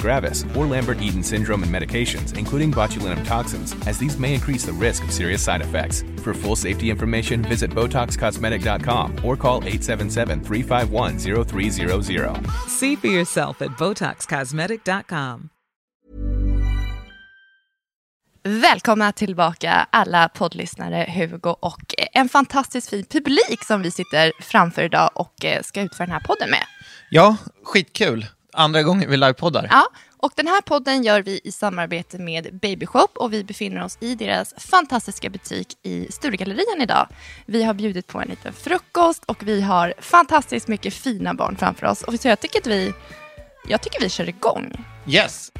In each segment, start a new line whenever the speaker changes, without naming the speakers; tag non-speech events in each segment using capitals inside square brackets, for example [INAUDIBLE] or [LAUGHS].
gravis, or Lambert-Eaton syndrome and medications, including botulinum toxins, as these may increase the risk of serious side effects. For full safety information, visit BotoxCosmetic.com or call 877-351-0300.
See for yourself at BotoxCosmetic.com.
Välkomna tillbaka alla poddlyssnare, Hugo och en fantastiskt fin publik som vi sitter framför idag och eh, ska utföra den här podden med.
Ja, skitkul. Andra gången vi livepoddar.
Ja, och den här podden gör vi i samarbete med Babyshop och vi befinner oss i deras fantastiska butik i Sturegallerian idag. Vi har bjudit på en liten frukost och vi har fantastiskt mycket fina barn framför oss. Och så jag tycker att vi, jag tycker vi kör igång.
Yes.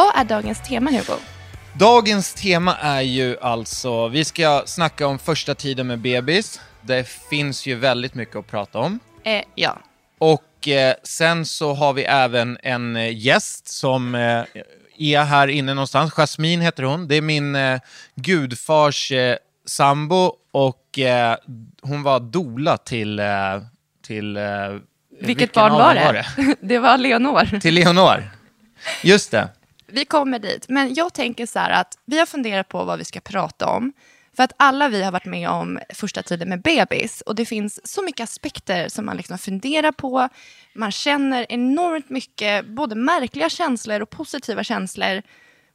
Vad är dagens tema Hugo?
Dagens tema är ju alltså, vi ska snacka om första tiden med bebis. Det finns ju väldigt mycket att prata om.
Eh, ja.
Och eh, sen så har vi även en eh, gäst som eh, är här inne någonstans. Jasmine heter hon. Det är min eh, gudfars sambo och hon var dola till... Till
Vilket barn var
dem
det? [LAUGHS] det var Leonor.
Till Leonor. Just det.
Vi kommer dit. Men jag tänker så här att vi har funderat på vad vi ska prata om. För att alla vi har varit med om första tiden med bebis. Och det finns så mycket aspekter som man liksom funderar på. Man känner enormt mycket, både märkliga känslor och positiva känslor.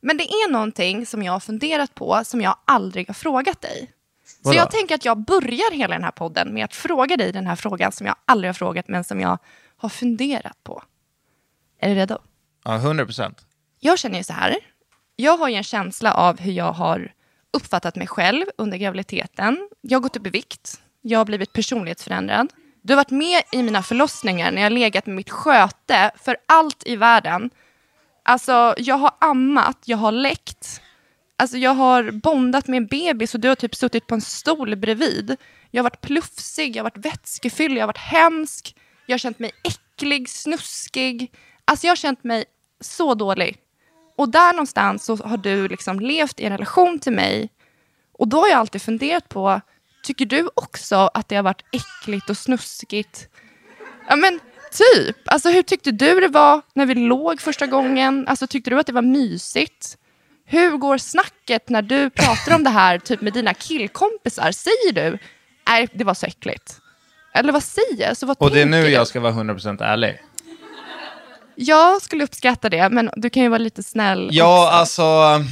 Men det är någonting som jag har funderat på som jag aldrig har frågat dig. Så
Vadå?
jag tänker att jag börjar hela den här podden med att fråga dig den här frågan som jag aldrig har frågat men som jag har funderat på. Är du redo?
Ja, 100 procent.
Jag känner ju så här. Jag har ju en känsla av hur jag har uppfattat mig själv under graviditeten. Jag har gått upp i vikt. Jag har blivit personlighetsförändrad. Du har varit med i mina förlossningar när jag har legat med mitt sköte för allt i världen. Alltså, jag har ammat, jag har läckt. Alltså, jag har bondat med en bebis och du har typ suttit på en stol bredvid. Jag har varit plufsig, jag har varit vätskefylld, jag har varit hemsk. Jag har känt mig äcklig, snuskig. Alltså, jag har känt mig så dålig. Och där någonstans så har du liksom levt i en relation till mig. Och då har jag alltid funderat på, tycker du också att det har varit äckligt och snuskigt? Ja men typ, alltså hur tyckte du det var när vi låg första gången? Alltså tyckte du att det var mysigt? Hur går snacket när du pratar om det här typ med dina killkompisar? Säger du, nej det var så äckligt? Eller vad säger? Alltså, vad
Och det är nu
du?
jag ska vara 100 procent ärlig.
Jag skulle uppskatta det, men du kan ju vara lite snäll
Ja,
också.
alltså,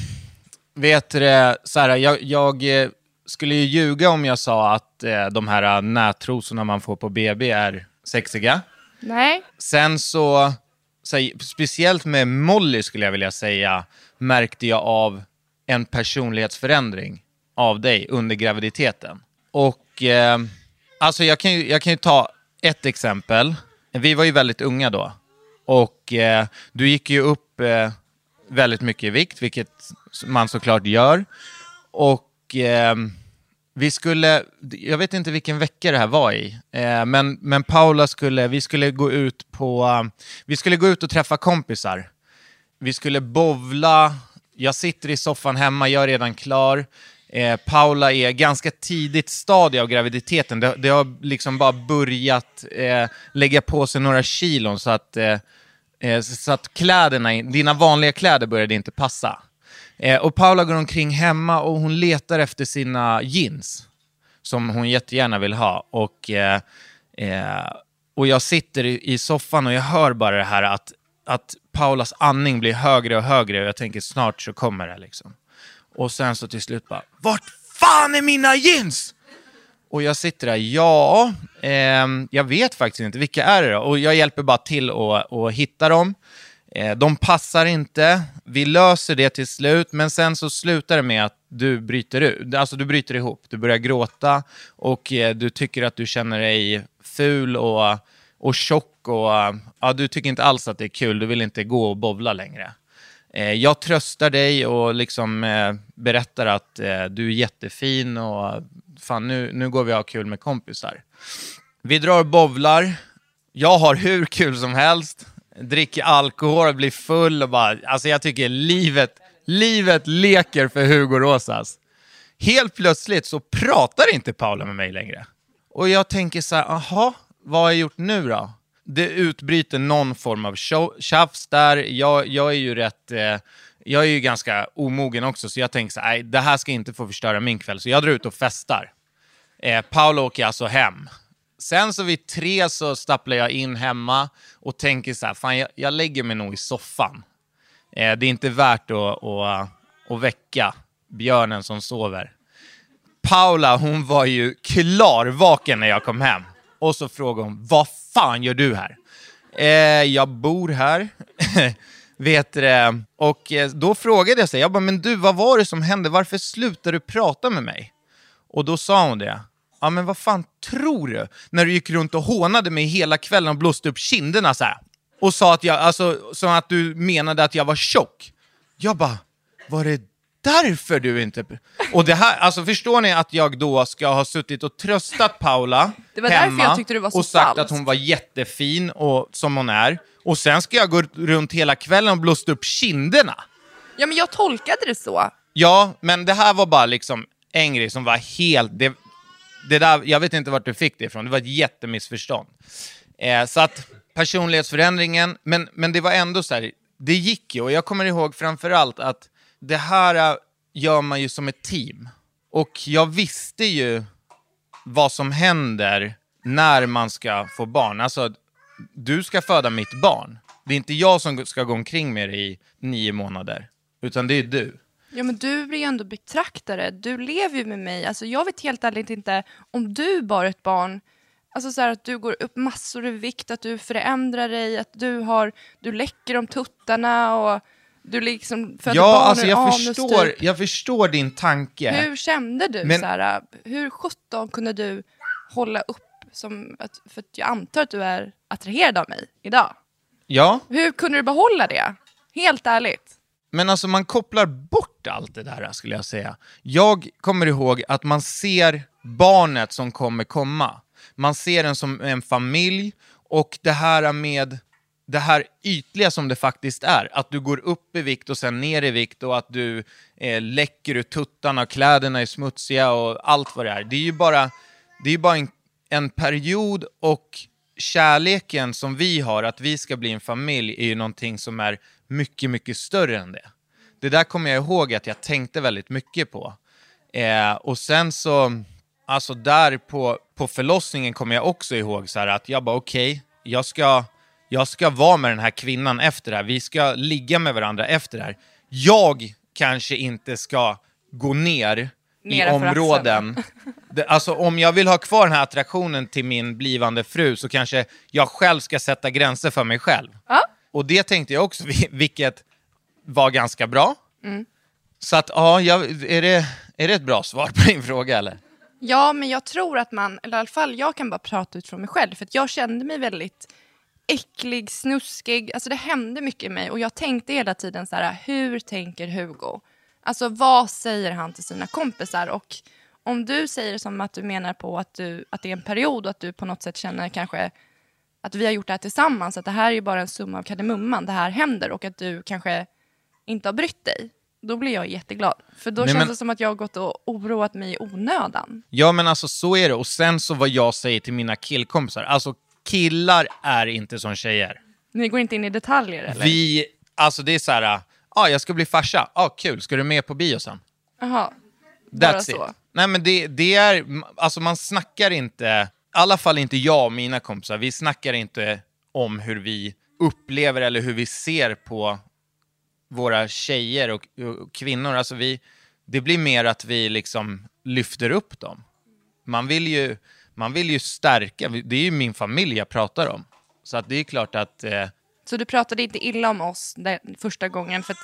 vet du det, så här, jag, jag eh, skulle ju ljuga om jag sa att eh, de här nättrosorna man får på BB är sexiga.
Nej,
Sen så så här, speciellt med Molly skulle jag vilja säga, märkte jag av en personlighetsförändring av dig under graviditeten. Och eh, alltså jag kan, ju, jag kan ju ta ett exempel. Vi var ju väldigt unga då. Och eh, du gick ju upp eh, väldigt mycket i vikt, vilket man såklart gör. Och eh, vi skulle, jag vet inte vilken vecka det här var i, eh, men, men Paula skulle, vi skulle gå ut på, vi skulle gå ut och träffa kompisar. Vi skulle bovla, jag sitter i soffan hemma, jag är redan klar. Eh, Paula är ganska tidigt stadie av graviditeten. Det, det har liksom bara börjat eh, lägga på sig några kilon så att, eh, eh, så att kläderna, dina vanliga kläder började inte passa. Eh, och Paula går omkring hemma och hon letar efter sina jeans som hon jättegärna vill ha. Och, eh, eh, och jag sitter i, i soffan och jag hör bara det här att, att Paulas andning blir högre och högre och jag tänker snart så kommer det liksom. Och sen så till slut bara, vart fan är mina jeans? Och jag sitter där, ja, eh, jag vet faktiskt inte, vilka är det då? Och jag hjälper bara till att, att hitta dem. Eh, de passar inte, vi löser det till slut, men sen så slutar det med att du bryter ut, alltså du bryter ihop, du börjar gråta och eh, du tycker att du känner dig ful och, och tjock och ja, du tycker inte alls att det är kul, du vill inte gå och bovla längre. Eh, jag tröstar dig och liksom eh, berättar att eh, du är jättefin och fan nu, nu går vi och har kul med kompisar. Vi drar och bovlar. Jag har hur kul som helst. Dricker alkohol, och blir full och bara... Alltså jag tycker livet, livet leker för Hugo Rosas. Helt plötsligt så pratar inte Paula med mig längre. Och jag tänker så här, aha, vad har jag gjort nu då? Det utbryter någon form av tjafs där. Jag, jag är ju rätt... Eh, jag är ju ganska omogen också, så jag tänker så här, det här ska inte få förstöra min kväll, så jag drar ut och festar. Eh, Paolo åker alltså hem. Sen så vid tre så stapplar jag in hemma och tänker så här, fan jag, jag lägger mig nog i soffan. Eh, det är inte värt att, att, att väcka björnen som sover. Paula, hon var ju klarvaken när jag kom hem. Och så frågade hon, vad fan gör du här? Eh, jag bor här. [LAUGHS] Vet det. Och eh, då frågade jag sig, jag bara, men du, vad var det som hände? Varför slutade du prata med mig? Och då sa hon det. Ja, men vad fan tror du? När du gick runt och hånade mig hela kvällen och blåste upp kinderna så här. Och sa att jag, alltså, som att du menade att jag var tjock. Jag bara, var det därför du inte... Och det här, alltså förstår ni att jag då ska ha suttit och tröstat Paula
Det var
hemma
jag tyckte du var så
och sagt
falskt.
att hon var jättefin och, som hon är. Och sen ska jag gå runt hela kvällen och blåst upp kinderna.
Ja, men jag tolkade det så.
Ja, men det här var bara liksom en grej som var helt... Det, det där, jag vet inte vart du fick det ifrån, det var ett jättemissförstånd. Eh, så att personlighetsförändringen, men, men det var ändå så här, det gick ju. Och jag kommer ihåg framförallt att det här gör man ju som ett team. Och jag visste ju vad som händer när man ska få barn. Alltså, du ska föda mitt barn. Det är inte jag som ska gå omkring med dig i nio månader, utan det är du.
Ja, men du blir ju ändå betraktare. Du lever ju med mig. Alltså, jag vet helt ärligt inte om du bar ett barn Alltså så här, att du går upp massor i vikt, att du förändrar dig, att du, har, du läcker om tuttarna och du liksom födde
ja,
barn
alltså
ur
jag
anus,
förstår,
typ.
jag förstår din tanke.
Hur kände du?
Men-
Så här, hur sjutton kunde du hålla upp som... Att, för att jag antar att du är attraherad av mig idag.
Ja,
Hur kunde du behålla det? Helt ärligt.
men alltså man kopplar bort allt det där skulle jag säga. Jag kommer ihåg att man ser barnet som kommer komma. Man ser den som en familj och det här med det här ytliga som det faktiskt är. Att du går upp i vikt och sen ner i vikt och att du eh, läcker ur tuttarna, och kläderna är smutsiga och allt vad det är. Det är ju bara, det är ju bara en, en period och kärleken som vi har, att vi ska bli en familj, är ju någonting som är mycket, mycket större än det. Det där kommer jag ihåg att jag tänkte väldigt mycket på. Eh, och sen så, alltså där på, på förlossningen kommer jag också ihåg så här att jag bara okej, jag ska jag ska vara med den här kvinnan efter det här. Vi ska ligga med varandra efter det här. Jag kanske inte ska gå ner
Nera
i områden. Det, alltså om jag vill ha kvar den här attraktionen till min blivande fru så kanske jag själv ska sätta gränser för mig själv.
Ja.
och det tänkte jag också, vilket var ganska bra. Så att, ja, jag, är, det, är det ett bra svar på din fråga eller?
Ja, men jag tror att man, eller i alla fall jag kan bara prata utifrån mig själv, för jag kände mig väldigt äcklig, snuskig, alltså det hände mycket i mig och jag tänkte hela tiden så här, hur tänker Hugo? Alltså vad säger han till sina kompisar? Och om du säger som att du menar på att, du, att det är en period och att du på något sätt känner kanske att vi har gjort det här tillsammans, att det här är ju bara en summa av kardemumman, det här händer och att du kanske inte har brytt dig. Då blir jag jätteglad. För då
Nej,
känns
men-
det som att jag har gått och oroat mig i onödan.
Ja men alltså så är det. Och sen så vad jag säger till mina killkompisar, alltså killar är inte som tjejer.
Ni går inte in i detaljer eller?
Vi, alltså det är så här, ja ah, jag ska bli farsa, ah, kul, ska du med på bio sen?
Jaha, bara
That's
så.
it. Nej men det, det är, alltså man snackar inte, i alla fall inte jag och mina kompisar, vi snackar inte om hur vi upplever eller hur vi ser på våra tjejer och, och kvinnor. Alltså vi, det blir mer att vi liksom lyfter upp dem. Man vill ju, man vill ju stärka, det är ju min familj jag pratar om. Så att det är klart att, eh,
Så du pratade inte illa om oss den första gången? För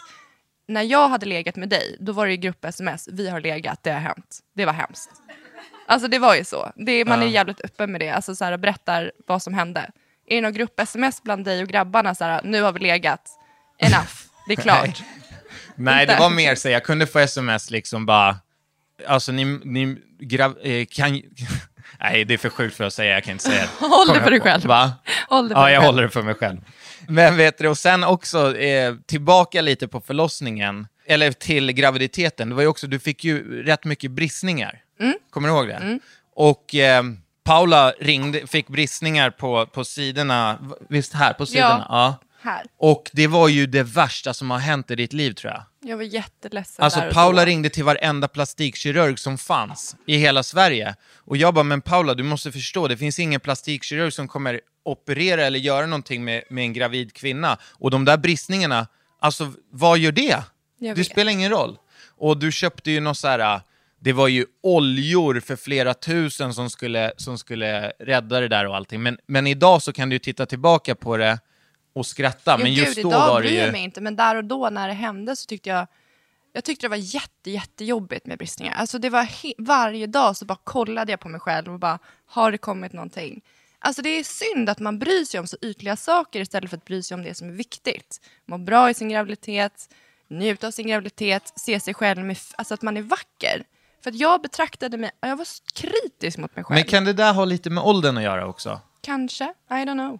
när jag hade legat med dig, då var det ju grupp-sms. Vi har legat, det har hänt. Det var hemskt. Alltså det var ju så. Det, man är jävligt öppen med det. Alltså så här, berättar vad som hände. Är det någon grupp-sms bland dig och grabbarna? Så här, nu har vi legat. Enough. Det är klart. [LAUGHS]
Nej, det var mer så jag kunde få sms liksom bara, alltså ni, ni grav, eh, kan Nej, det är för sjukt för att säga, jag kan inte säga det.
Håll det för dig själv.
Va?
Håll det för
Ja, jag
själv.
håller det för mig själv. Men vet du, och sen också eh, tillbaka lite på förlossningen, eller till graviditeten. Det var ju också, du fick ju rätt mycket bristningar.
Mm.
Kommer du ihåg det? Och eh, Paula ringde, fick bristningar på, på sidorna, visst här på sidorna? Ja.
Här.
Och det var ju det värsta som har hänt i ditt liv tror jag.
Jag var jätteledsen
Alltså
där och
Paula
då.
ringde till varenda plastikkirurg som fanns i hela Sverige. Och jag bara, men Paula du måste förstå, det finns ingen plastikkirurg som kommer operera eller göra någonting med, med en gravid kvinna. Och de där bristningarna, alltså vad gör det?
Jag
Det
vet.
spelar ingen roll. Och du köpte ju något så här, det var ju oljor för flera tusen som skulle, som skulle rädda det där och allting. Men, men idag så kan du titta tillbaka på det och skratta. Men
Jo,
just
gud,
då var det ju...
jag mig inte, men där och då när det hände så tyckte jag jag tyckte det var jätte, jättejobbigt med bristningar. Alltså det var he- varje dag så bara kollade jag på mig själv och bara, har det kommit någonting? Alltså det är synd att man bryr sig om så ytliga saker istället för att bry sig om det som är viktigt. Må bra i sin graviditet, njuta av sin graviditet, se sig själv med, alltså att man är vacker. För att jag betraktade mig, jag var kritisk mot mig själv.
Men kan det där ha lite med åldern att göra också?
Kanske, I don't know.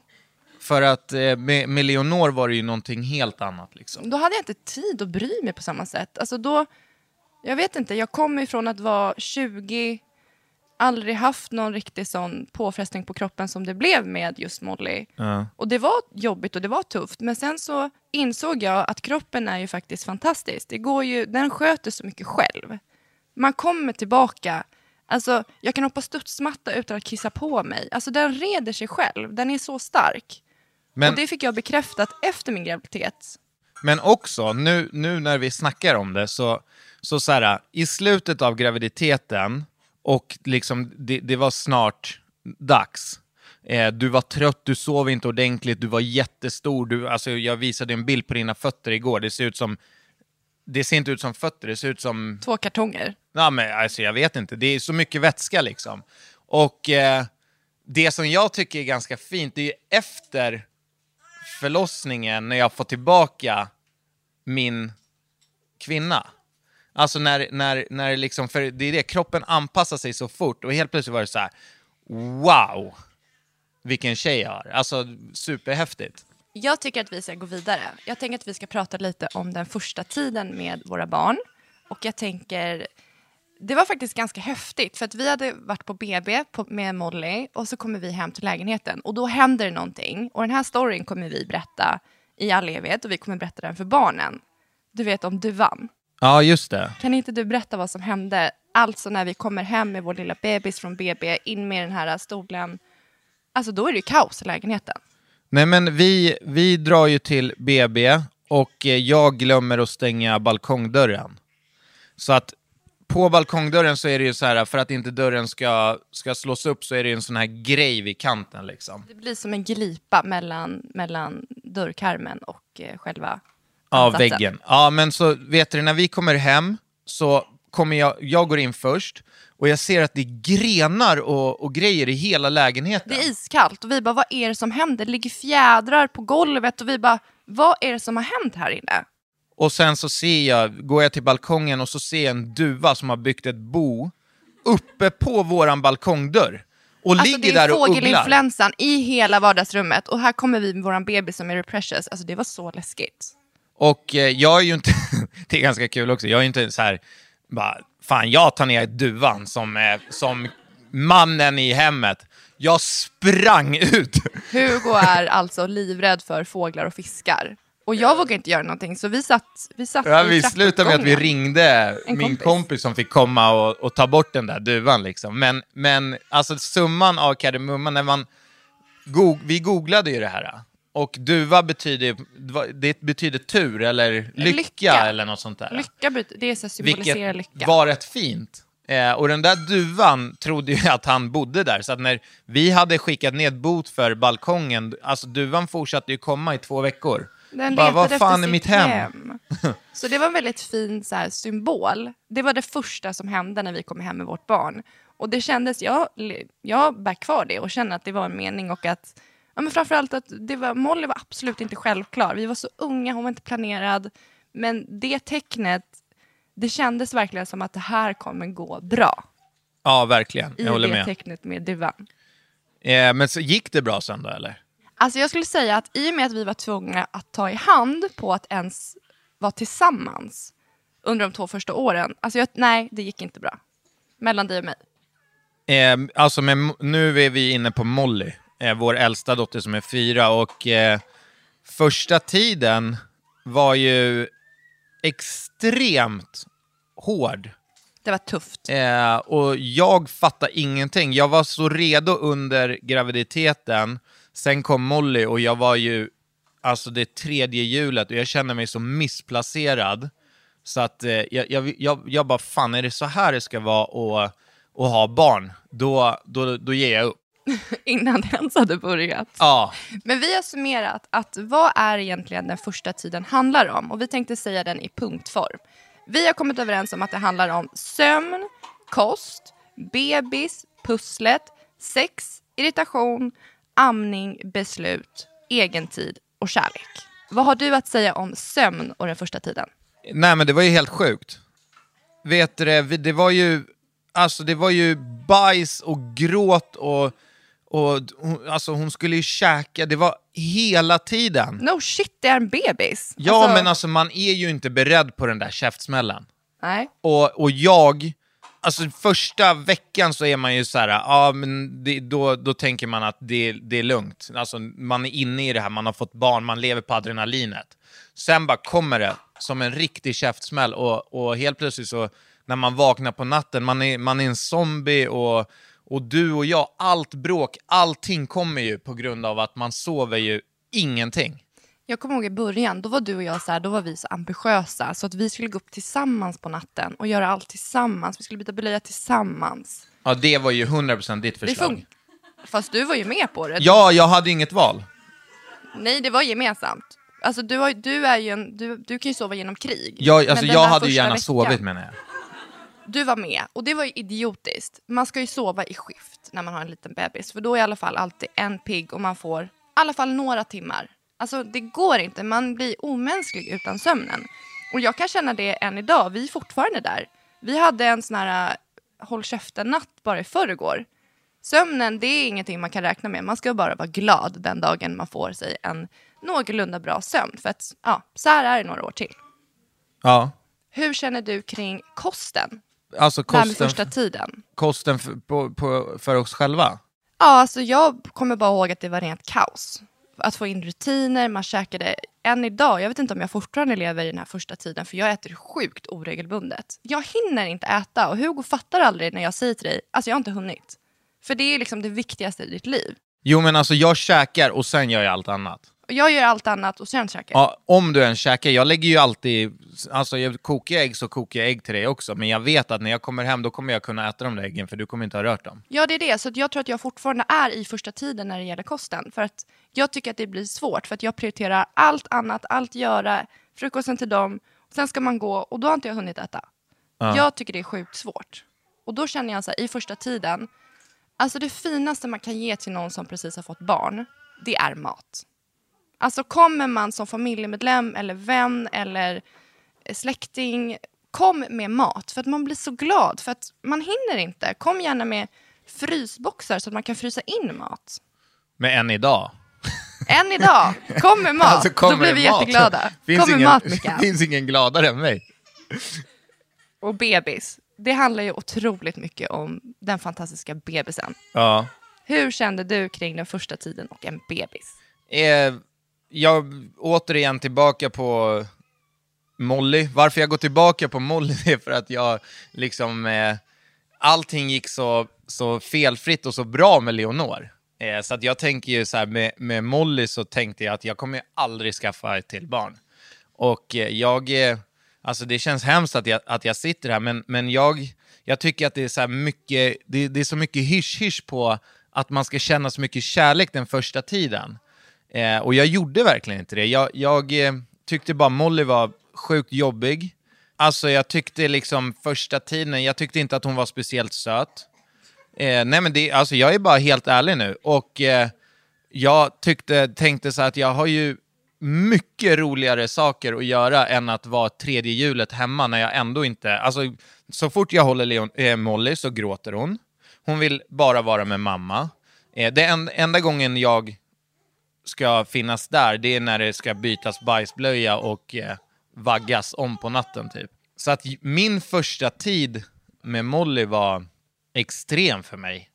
För att eh, med, med Leonor var det ju någonting helt annat liksom.
Då hade jag inte tid att bry mig på samma sätt. Alltså då, jag vet inte, jag kommer ifrån att vara 20, aldrig haft någon riktig sån påfrestning på kroppen som det blev med just Molly. Och det var jobbigt och det var tufft. Men sen så insåg jag att kroppen är ju faktiskt fantastisk. Det går ju, den sköter så mycket själv. Man kommer tillbaka. Alltså, jag kan hoppa studsmatta utan att kissa på mig. Alltså den reder sig själv. Den är så stark.
Men,
Och det fick jag bekräftat efter min graviditet.
men också, nu, nu när vi snackar om det, så, så, så här, i slutet av graviditeten, och liksom det, det var snart dags. Eh, du var trött, du sov inte ordentligt, du var jättestor. Du, alltså, jag visade en bild på dina fötter igår, det ser ut som det ser inte ut som fötter, det ser ut som
Två kartonger.
Ja, men alltså, jag vet inte. Det är så mycket vätska liksom. Och eh, det som jag tycker är ganska fint, det är ju efter förlossningen när jag får tillbaka min kvinna. Alltså när, när, när liksom, för det är det, kroppen anpassar sig så fort och helt plötsligt var det så här, wow, vilken tjej jag har. Alltså superhäftigt.
Jag tycker att vi ska gå vidare. Jag tänker att vi ska prata lite om den första tiden med våra barn. Och jag tänker, det var faktiskt ganska häftigt för att vi hade varit på BB på, med Molly och så kommer vi hem till lägenheten och då händer det någonting. Och den här storyn kommer vi berätta i all evighet och vi kommer berätta den för barnen. Du vet om du vann.
Ja, just det.
Kan inte du berätta vad som hände? Alltså när vi kommer hem med vår lilla bebis från BB, in med den här stolen. Alltså då är det ju kaos i lägenheten.
Nej men vi, vi drar ju till BB och jag glömmer att stänga balkongdörren. Så att på balkongdörren så är det ju så här, för att inte dörren ska, ska slås upp så är det ju en sån här grej vid kanten liksom.
Det blir som en glipa mellan, mellan dörrkarmen och eh, själva
Ja,
ansatsen.
väggen. Ja, men så vet du, när vi kommer hem så kommer jag, jag går in först och jag ser att det är grenar och, och grejer i hela lägenheten.
Det är iskallt och vi bara, vad är det som händer? Det ligger fjädrar på golvet och vi bara, vad är det som har hänt här inne?
Och sen så ser jag, går jag till balkongen och så ser jag en duva som har byggt ett bo uppe på våran balkongdörr. Och
Alltså
ligger
det är
där och ugglar.
fågelinfluensan i hela vardagsrummet och här kommer vi med våran bebis som är precious. Alltså det var så läskigt.
Och eh, jag är ju inte, [LAUGHS] det är ganska kul också, jag är ju inte så här, bara, fan jag tar ner duvan som, eh, som mannen i hemmet. Jag sprang ut.
Hugo är alltså livrädd för fåglar och fiskar. Och jag vågar inte göra någonting så vi satt, vi satt
Ja,
i
vi slutade med att vi ringde
En
min
kompis.
kompis. som fick komma och, och ta bort den där duvan. Liksom. Men, men alltså summan av kardemumman, när man go vi googlade ju det här. Och duva betyder, det betyder tur eller lycka,
Lycka.
eller något sånt där.
Lycka, det är så symboliserar
Vilket
lycka.
var rätt fint. Eh, och den där duvan trodde ju [LAUGHS] att han bodde där, så att när vi hade skickat ned bot för balkongen, alltså duvan fortsatte ju komma i två veckor.
Den
Bara, vad fan är mitt
sitt
hem?
Så det var en väldigt fin så här, symbol. Det var det första som hände när vi kom hem med vårt barn. Och det kändes, jag, jag bär kvar det och känner att det var en mening och att, ja men framförallt att det var, Molly var absolut inte självklar. Vi var så unga, hon var inte planerad. Men det tecknet, det kändes verkligen som att det här kommer gå bra.
Ja, verkligen.
I
Jag håller
det
med.
tecknet med duvan.
Eh, men så gick det bra sen då, eller?
Alltså jag skulle säga att i och med att vi var tvungna att ta i hand på att ens vara tillsammans under de två första åren. Alltså jag, nej, det gick inte bra. Mellan dig och mig.
Eh, alltså, med, nu är vi inne på Molly, eh, vår äldsta dotter som är fyra, och eh, första tiden var ju extremt hård.
Det var tufft.
Eh, och jag fattade ingenting. Jag var så redo under graviditeten. Sen kom Molly och jag var ju, alltså det tredje hjulet och jag kände mig så missplacerad. Så att eh, jag, jag, jag, jag bara, fan är det så här det ska vara att, att ha barn? Då, då, då ger jag upp. [LAUGHS]
Innan det ens hade börjat.
Ja,
Men vi har summerat att vad är egentligen den första tiden handlar om? Och vi tänkte säga den i punktform. Vi har kommit överens om att det handlar om sömn, kost, bebis, pusslet, sex, irritation, amning, beslut, egentid och kärlek. Vad har du att säga om sömn och den första tiden?
nej men det var ju helt sjukt. Vet du det, det var ju, alltså det var ju bajs och gråt och, och hon, alltså hon skulle ju käka, det var hela tiden.
No shit, det är en bebis.
Ja,
Alltså,
men alltså man är ju inte beredd på den där käftsmällen.
Nej.
Och, och jag, alltså första veckan så är man ju så här, ja men det, då, då tänker man att det, det är lugnt. Alltså man är inne i det här, man har fått barn, man lever på adrenalinet. Sen bara kommer det som en riktig käftsmäll och, och helt plötsligt så när man vaknar på natten, man är, man är en zombie och, och du och jag, allt bråk, allting kommer ju på grund av att man sover ju ingenting.
Jag kommer ihåg i början, då var du och jag så här, då var vi så ambitiösa så att vi skulle gå upp tillsammans på natten och göra allt tillsammans. Vi skulle byta blöja tillsammans.
Ja, det var ju 100% ditt
Det
förslag.
funkar. Fast du var ju med på det.
Ja, jag hade inget val.
Nej, det var gemensamt. Alltså du, har, du, är ju en, du, du kan ju sova genom krig.
Jag,
Men
alltså,
den
jag
där
hade ju
första
gärna
veckan,
sovit menar jag.
Du var med och det var ju idiotiskt. Man ska ju sova i skift när man har en liten bebis. För då är i alla fall alltid en pigg och man får i alla fall några timmar. Alltså det går inte, man blir omänsklig utan sömnen. Och jag kan känna det än idag, vi är fortfarande där. Vi hade en sån här äh, håll käften-natt bara i förrgår. Sömnen, det är ingenting man kan räkna med. Man ska bara vara glad den dagen man får sig en någorlunda bra sömn. För att, ja, så här är det några år till.
Ja.
Hur känner du kring kosten?
Alltså
här med
kosten,
första tiden.
kosten för, på, på, för oss själva.
Ja, alltså jag kommer bara ihåg att det var rent kaos. Att få in rutiner, man käkade än idag, jag vet inte om jag fortfarande lever i den här första tiden för jag äter sjukt oregelbundet. Jag hinner inte äta och Hugo fattar aldrig när jag säger till dig, alltså jag har inte hunnit. För det är liksom det viktigaste i ditt liv.
Jo men alltså jag käkar och sen gör jag allt annat.
Jag gör allt annat och sen käkar.
Ja, om du än käkar. Jag lägger ju alltid, alltså jag kokar jag ägg så kokar jag ägg till dig också. Men jag vet att när jag kommer hem då kommer jag kunna äta de där äggen för du kommer inte ha rört dem.
Ja, det är det. Så jag tror att jag fortfarande är i första tiden när det gäller kosten. För att jag tycker att det blir svårt, för att jag prioriterar allt annat, allt göra, frukosten till dem, sen ska man gå och då har inte jag hunnit äta. Jag tycker det är sjukt svårt. Och då känner jag så här, i första tiden, alltså det finaste man kan ge till någon som precis har fått barn, det är mat. Alltså kommer man som familjemedlem eller vän eller släkting, kom med mat för att man blir så glad för att man hinner inte. Kom gärna med frysboxar så att man kan frysa in mat.
Men än idag.
Än idag, kom med mat.
Alltså, kommer
Då blir vi
mat?
jätteglada.
Finns
kom med
ingen,
mat Mika. [LAUGHS]
finns ingen gladare än mig.
Och bebis. Det handlar ju otroligt mycket om den fantastiska bebisen.
Ja.
Hur kände du kring den första tiden och en bebis?
Eh, jag återigen tillbaka på Molly. Varför jag går tillbaka på Molly [LAUGHS] är för att jag liksom... Eh, allting gick så, så felfritt och så bra med Leonor. Eh, så att jag tänker ju så här, med, med Molly så tänkte jag att jag kommer aldrig skaffa ett till barn. Och eh, jag... Eh, alltså det känns hemskt att jag, att jag sitter här, men, men jag, jag tycker att det är så här mycket... Det, det är så mycket hysch-hysch på att man ska känna så mycket kärlek den första tiden. Eh, och jag gjorde verkligen inte det. Jag, jag eh, tyckte bara Molly var sjukt jobbig. Alltså jag tyckte liksom första tiden, jag tyckte inte att hon var speciellt söt. Eh, nej men det, alltså jag är bara helt ärlig nu. Och eh, jag tyckte, tänkte så här att jag har ju mycket roligare saker att göra än att vara tredje hjulet hemma när jag ändå inte... Alltså, så fort jag håller Leon, eh, Molly så gråter hon. Hon vill bara vara med mamma. Eh, det en, enda gången jag ska finnas där, det är när det ska bytas bajsblöja och eh, vaggas om på natten typ. Så att min första tid med Molly var extrem för mig.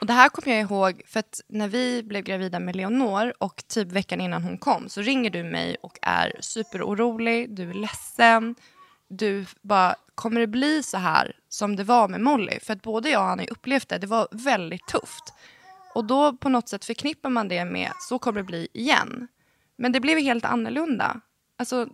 Och det här kommer jag ihåg för att när vi blev gravida med Leonor och typ veckan innan hon kom så ringer du mig och är superorolig, du är ledsen. Du bara, kommer det bli så här som det var med Molly? För att både jag och han har ju upplevt det, det var väldigt tufft. Och då på något sätt förknippar man det med, så kommer det bli igen. Men det blev helt annorlunda. Alltså,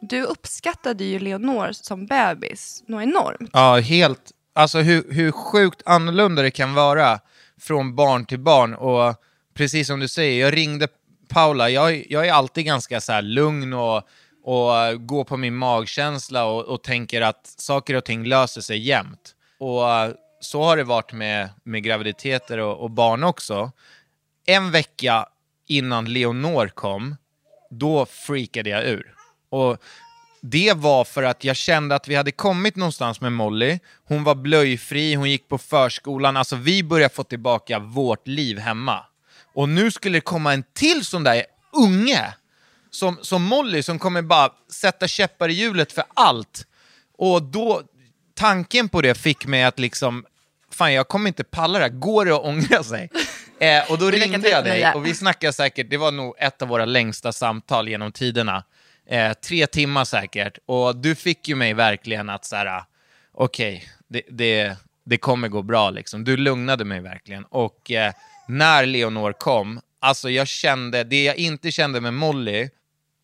du uppskattade ju Leonor som bebis något enormt.
Ja, helt. Alltså hur, hur sjukt annorlunda det kan vara från barn till barn. Och precis som du säger, jag ringde Paula. Jag, jag är alltid ganska så här lugn och, och går på min magkänsla och, och tänker att saker och ting löser sig jämt. Och så har det varit med, med graviditeter och, och barn också. En vecka innan Leonor kom, då freakade jag ur. Och det var för att jag kände att vi hade kommit någonstans med Molly. Hon var blöjfri, hon gick på förskolan. Alltså vi började få tillbaka vårt liv hemma. Och nu skulle det komma en till sån där unge som, som Molly som kommer bara sätta käppar i hjulet för allt. Och då, tanken på det fick mig att liksom, fan jag kommer inte palla det här, går det att ångra sig? Eh, och då ringde jag dig och vi snackade säkert, det var nog ett av våra längsta samtal genom tiderna. Eh, tre timmar säkert. Och du fick ju mig verkligen att så här, okej, det, det, det kommer gå bra liksom. Du lugnade mig verkligen. Och eh, när Leonor kom, alltså jag kände, det jag inte kände med Molly,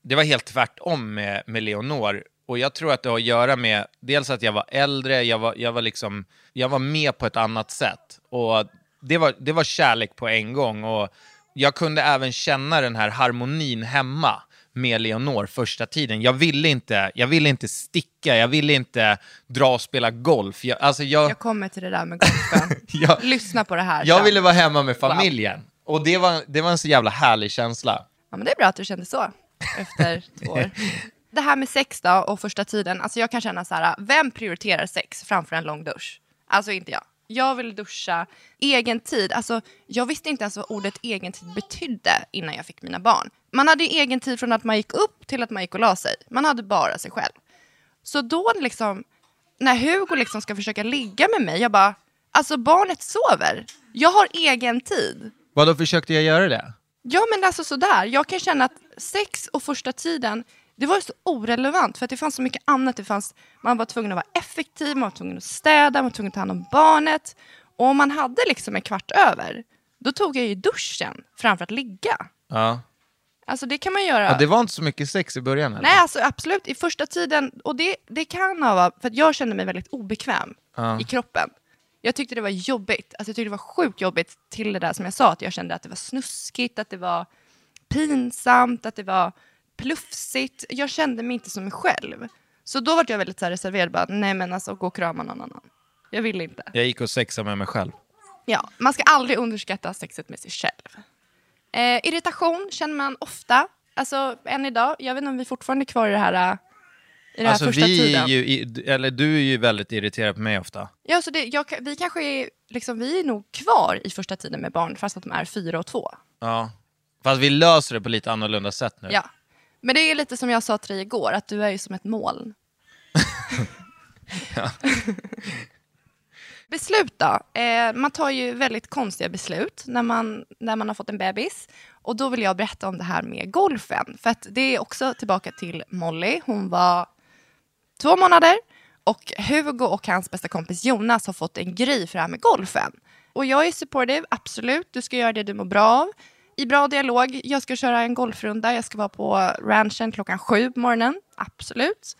det var helt tvärtom med, med Leonor. Och jag tror att det har att göra med dels att jag var äldre, jag var, jag var, liksom, jag var med på ett annat sätt. Och det var, det var kärlek på en gång. Och jag kunde även känna den här harmonin hemma med Leonor första tiden. Jag ville inte, jag ville inte sticka, jag ville inte dra och spela golf. Jag, alltså jag,
Jag kommer till det där med golfen. [LAUGHS]
jag,
Lyssna på det här
jag
sen.
ville vara hemma med familjen. Och det var, det var en så jävla härlig känsla.
Ja, men det är bra att du kände så efter två år. [LAUGHS] Det här med sex då och första tiden. Alltså jag kan känna så här, vem prioriterar sex framför en lång dusch? Alltså inte jag. Jag vill duscha, egen tid. Alltså, jag visste inte ens vad ordet egen tid betydde innan jag fick mina barn. Man hade ju egen tid från att man gick upp till att man gick och la sig. Man hade bara sig själv. Så då liksom, när Hugo liksom ska försöka ligga med mig, jag bara, alltså barnet sover. Jag har egen tid.
Vadå, försökte jag göra det?
Ja men alltså sådär, jag kan känna att sex och första tiden, det var så orelevant för att det fanns så mycket annat. Det fanns, man var tvungen att vara effektiv, man var tvungen att städa, man var tvungen att ta hand om barnet. Och om man hade liksom en kvart över, då tog jag ju duschen framför att ligga.
Ja.
Alltså det kan man göra.
Ja, det var inte så mycket sex i början eller?
Nej, alltså absolut i första tiden. Och det, det kan ha för att jag kände mig väldigt obekväm
Ja.
i kroppen. Jag tyckte det var jobbigt. Alltså jag tyckte det var sjukt jobbigt till det där som jag sa, att jag kände att det var snuskigt, att det var pinsamt, att det var plufsigt. Jag kände mig inte som mig själv. Så då var jag väldigt så här reserverad, bara, nej men alltså gå och krama någon annan. Jag vill inte.
Jag gick och sexade med mig själv.
Ja, man ska aldrig underskatta sexet med sig själv. Eh, irritation känner man ofta, alltså än idag. Jag vet inte om vi fortfarande är kvar i det här, eh, i den här
Alltså
första
vi
tiden.
är ju, eller du är ju väldigt irriterad på mig ofta.
Ja, så det, jag, vi kanske är, liksom, vi är nog kvar i första tiden med barn, fast att de är fyra och två.
Ja. Fast vi löser det på lite annorlunda sätt nu.
Ja. Men det är lite som jag sa till dig igår, att du är ju som ett moln. [LAUGHS] Beslut då? Eh, man tar ju väldigt konstiga beslut när man, när man har fått en bebis. Och då vill jag berätta om det här med golfen. För att det är också tillbaka till Molly. Hon var två månader och Hugo och hans bästa kompis Jonas har fått en grej för det här med golfen. Och jag är supportive, absolut. Du ska göra det du mår bra av. I bra dialog. Jag ska köra en golfrunda. Jag ska vara på ranchen klockan sju på morgonen. Absolut.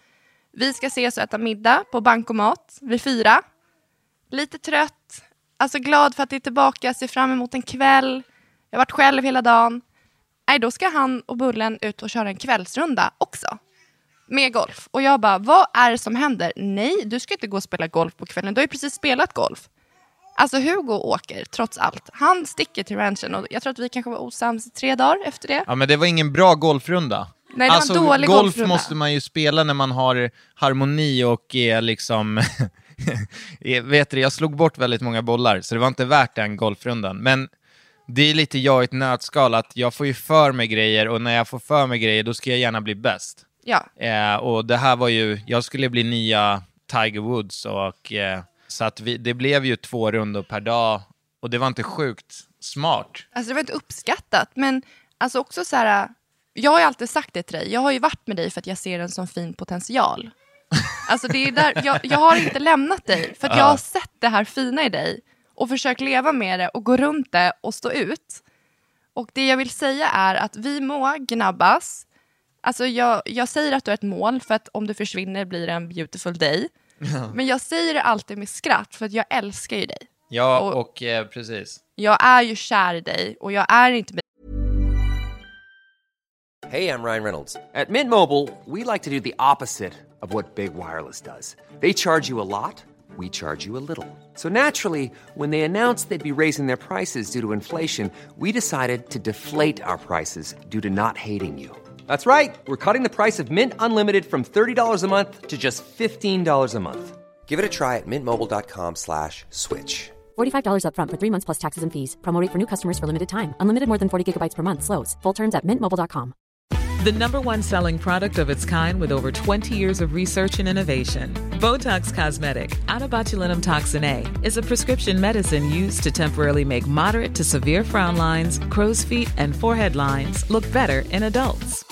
Vi ska ses och äta middag på bankomat vid fyra. Lite trött. Alltså glad för att det är tillbaka. Ser fram emot en kväll. Jag har varit själv hela dagen. Nej, då ska han och Bullen ut och köra en kvällsrunda också med golf. Och jag bara, vad är det som händer? Nej, du ska inte gå och spela golf på kvällen. Du har ju precis spelat golf. Alltså Hugo åker, trots allt. Han sticker till ranchen och jag tror att vi kanske var osams i tre dagar efter det.
Ja, men det var ingen bra golfrunda.
Nej, det var en dålig
golf
golfrunda.
måste man ju spela när man har harmoni och är liksom... [LAUGHS] vet du, jag slog bort väldigt många bollar, så det var inte värt den golfrundan. Men det är lite jag i ett nötskal, att jag får ju för mig grejer och när jag får för mig grejer, då ska jag gärna bli bäst.
Ja,
Eh, och det här var ju, jag skulle bli nya Tiger Woods och eh, så att vi, det blev ju två rundor per dag och det var inte sjukt smart.
alltså det var inte uppskattat. Men alltså också så här, jag har ju alltid sagt det till dig. Jag har ju varit med dig för att jag ser en sån fin potential. Alltså det är där, jag, jag har inte lämnat dig för att jag har sett det här fina i dig och försökt leva med det och gå runt det och stå ut. Och det jag vill säga är att vi må gnabbas. Alltså jag, jag säger att du är ett mål för att om du försvinner blir det en beautiful day. Men jag säger det alltid med skratt för att jag älskar ju dig.
Ja,
Och-
och eh, precis.
Jag är ju kär i dig och jag är inte
Hey, I'm Ryan Reynolds. At Mint Mobile, we like to do the opposite of what Big Wireless does. They charge you a lot, we charge you a little. So naturally, when they announced they'd be raising their prices due to inflation, we decided to deflate our prices due to not hating you. That's right. We're cutting the price of Mint Unlimited from $30 a month to just $15 a month. Give it a try at mintmobile.com slash switch.
$45 upfront for three months plus taxes and fees. Promo rate for new customers for limited time. Unlimited more than 40 gigabytes per month. Slows. Full terms at mintmobile.com.
The number one selling product of its kind with over 20 years of research and innovation. Botox Cosmetic, out of botulinum toxin A, is a prescription medicine used to temporarily make moderate to severe frown lines, crow's feet, and forehead lines look better in adults.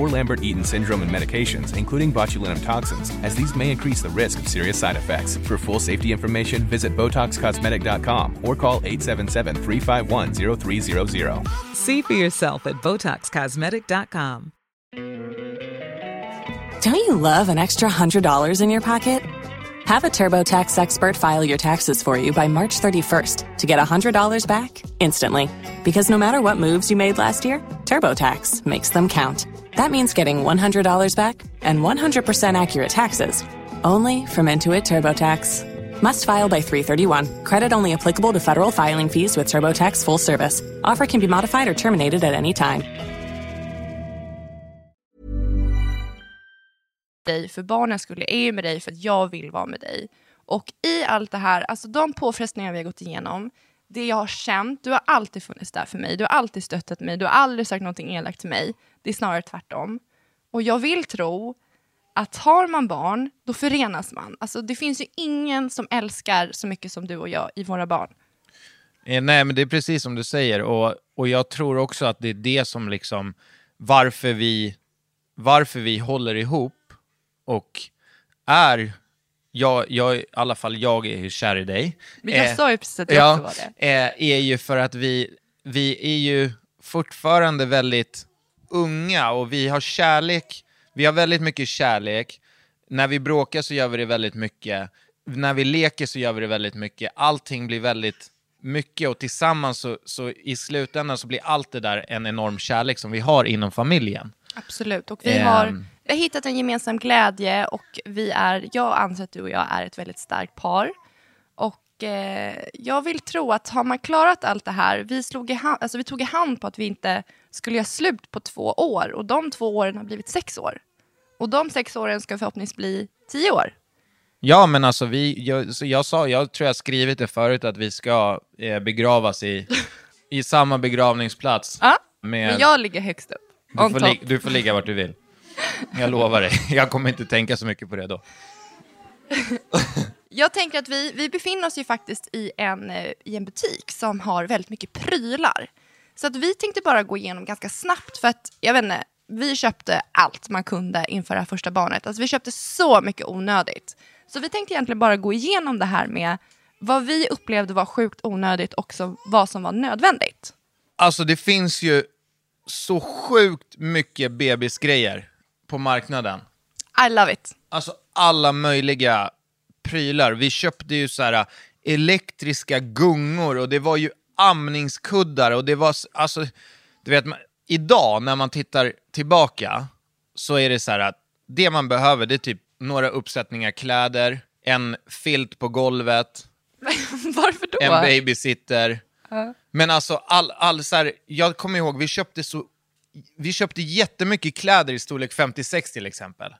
or Lambert-Eaton syndrome and medications, including botulinum toxins, as these may increase the risk of serious side effects. For full safety information, visit BotoxCosmetic.com or call 877-351-0300.
See for yourself at BotoxCosmetic.com.
Don't you love an extra $100 in your pocket? Have a TurboTax expert file your taxes for you by March 31st to get $100 back instantly. Because no matter what moves you made last year, TurboTax makes them count. That means getting $100 back and 100% accurate taxes only from Intuit TurboTax. Must file by 331. Credit only applicable to federal filing fees with TurboTax full service. Offer can be modified or terminated at any time.
dig för barnens skull. Jag är ju med dig för att jag vill vara med dig. Och i allt det här, alltså de påfrestningar vi har gått igenom, det jag har känt, du har alltid funnits där för mig. Du har alltid stöttat mig. Du har aldrig sagt någonting elakt till mig. Det är snarare tvärtom. Och jag vill tro att har man barn, då förenas man. Alltså, det finns ju ingen som älskar så mycket som du och jag i våra barn.
Eh, nej, men det är precis som du säger. Och, och jag tror också att det är det som liksom, varför vi, varför vi håller ihop och är, jag, jag, i alla fall jag är ju kär i dig.
Men jag
Eh,
sa ju precis att jag också var det.
eh, är ju för att vi, vi är ju fortfarande väldigt unga och vi har kärlek, vi har väldigt mycket kärlek. När vi bråkar så gör vi det väldigt mycket. När vi leker så gör vi det väldigt mycket. Allting blir väldigt mycket och tillsammans så, så i slutändan så blir allt det där en enorm kärlek som vi har inom familjen.
Absolut. Och vi har, vi har hittat en gemensam glädje och vi är, jag anser att du och jag är ett väldigt starkt par. Eh, jag vill tro att har man klarat allt det här, vi, slog i hand, alltså vi tog i hand på att vi inte skulle göra slut på två år och de två åren har blivit sex år. Och de sex åren ska förhoppningsvis bli tio år.
Ja, men alltså vi, jag, jag sa, jag tror jag skrivit det förut, att vi ska eh, begravas i, i samma begravningsplats.
Ja,
Med-
men jag ligger högst upp.
Du får, li- du får ligga vart du vill. Jag lovar dig. Jag kommer inte tänka så mycket på det då. [LAUGHS]
Jag tänker att vi, vi befinner oss ju faktiskt i en, eh, i en butik som har väldigt mycket prylar. Så att vi tänkte bara gå igenom ganska snabbt för att, jag vet inte, vi köpte allt man kunde inför det här första barnet. Alltså vi köpte så mycket onödigt. Så vi tänkte egentligen bara gå igenom det här med vad vi upplevde var sjukt onödigt och så, vad som var nödvändigt.
Alltså det finns ju så sjukt mycket bebisgrejer på marknaden.
I love it.
Alltså alla möjliga prylar. Vi köpte ju så här äh, elektriska gungor och det var ju amningskuddar och det var, alltså, du vet, idag när man tittar tillbaka så är det så här att det man behöver det är typ några uppsättningar kläder, en filt på golvet, [LAUGHS]
Varför då?
en babysitter. Men alltså, all, all, så här, jag kommer ihåg, vi köpte, så, vi köpte jättemycket kläder i storlek 56 till exempel.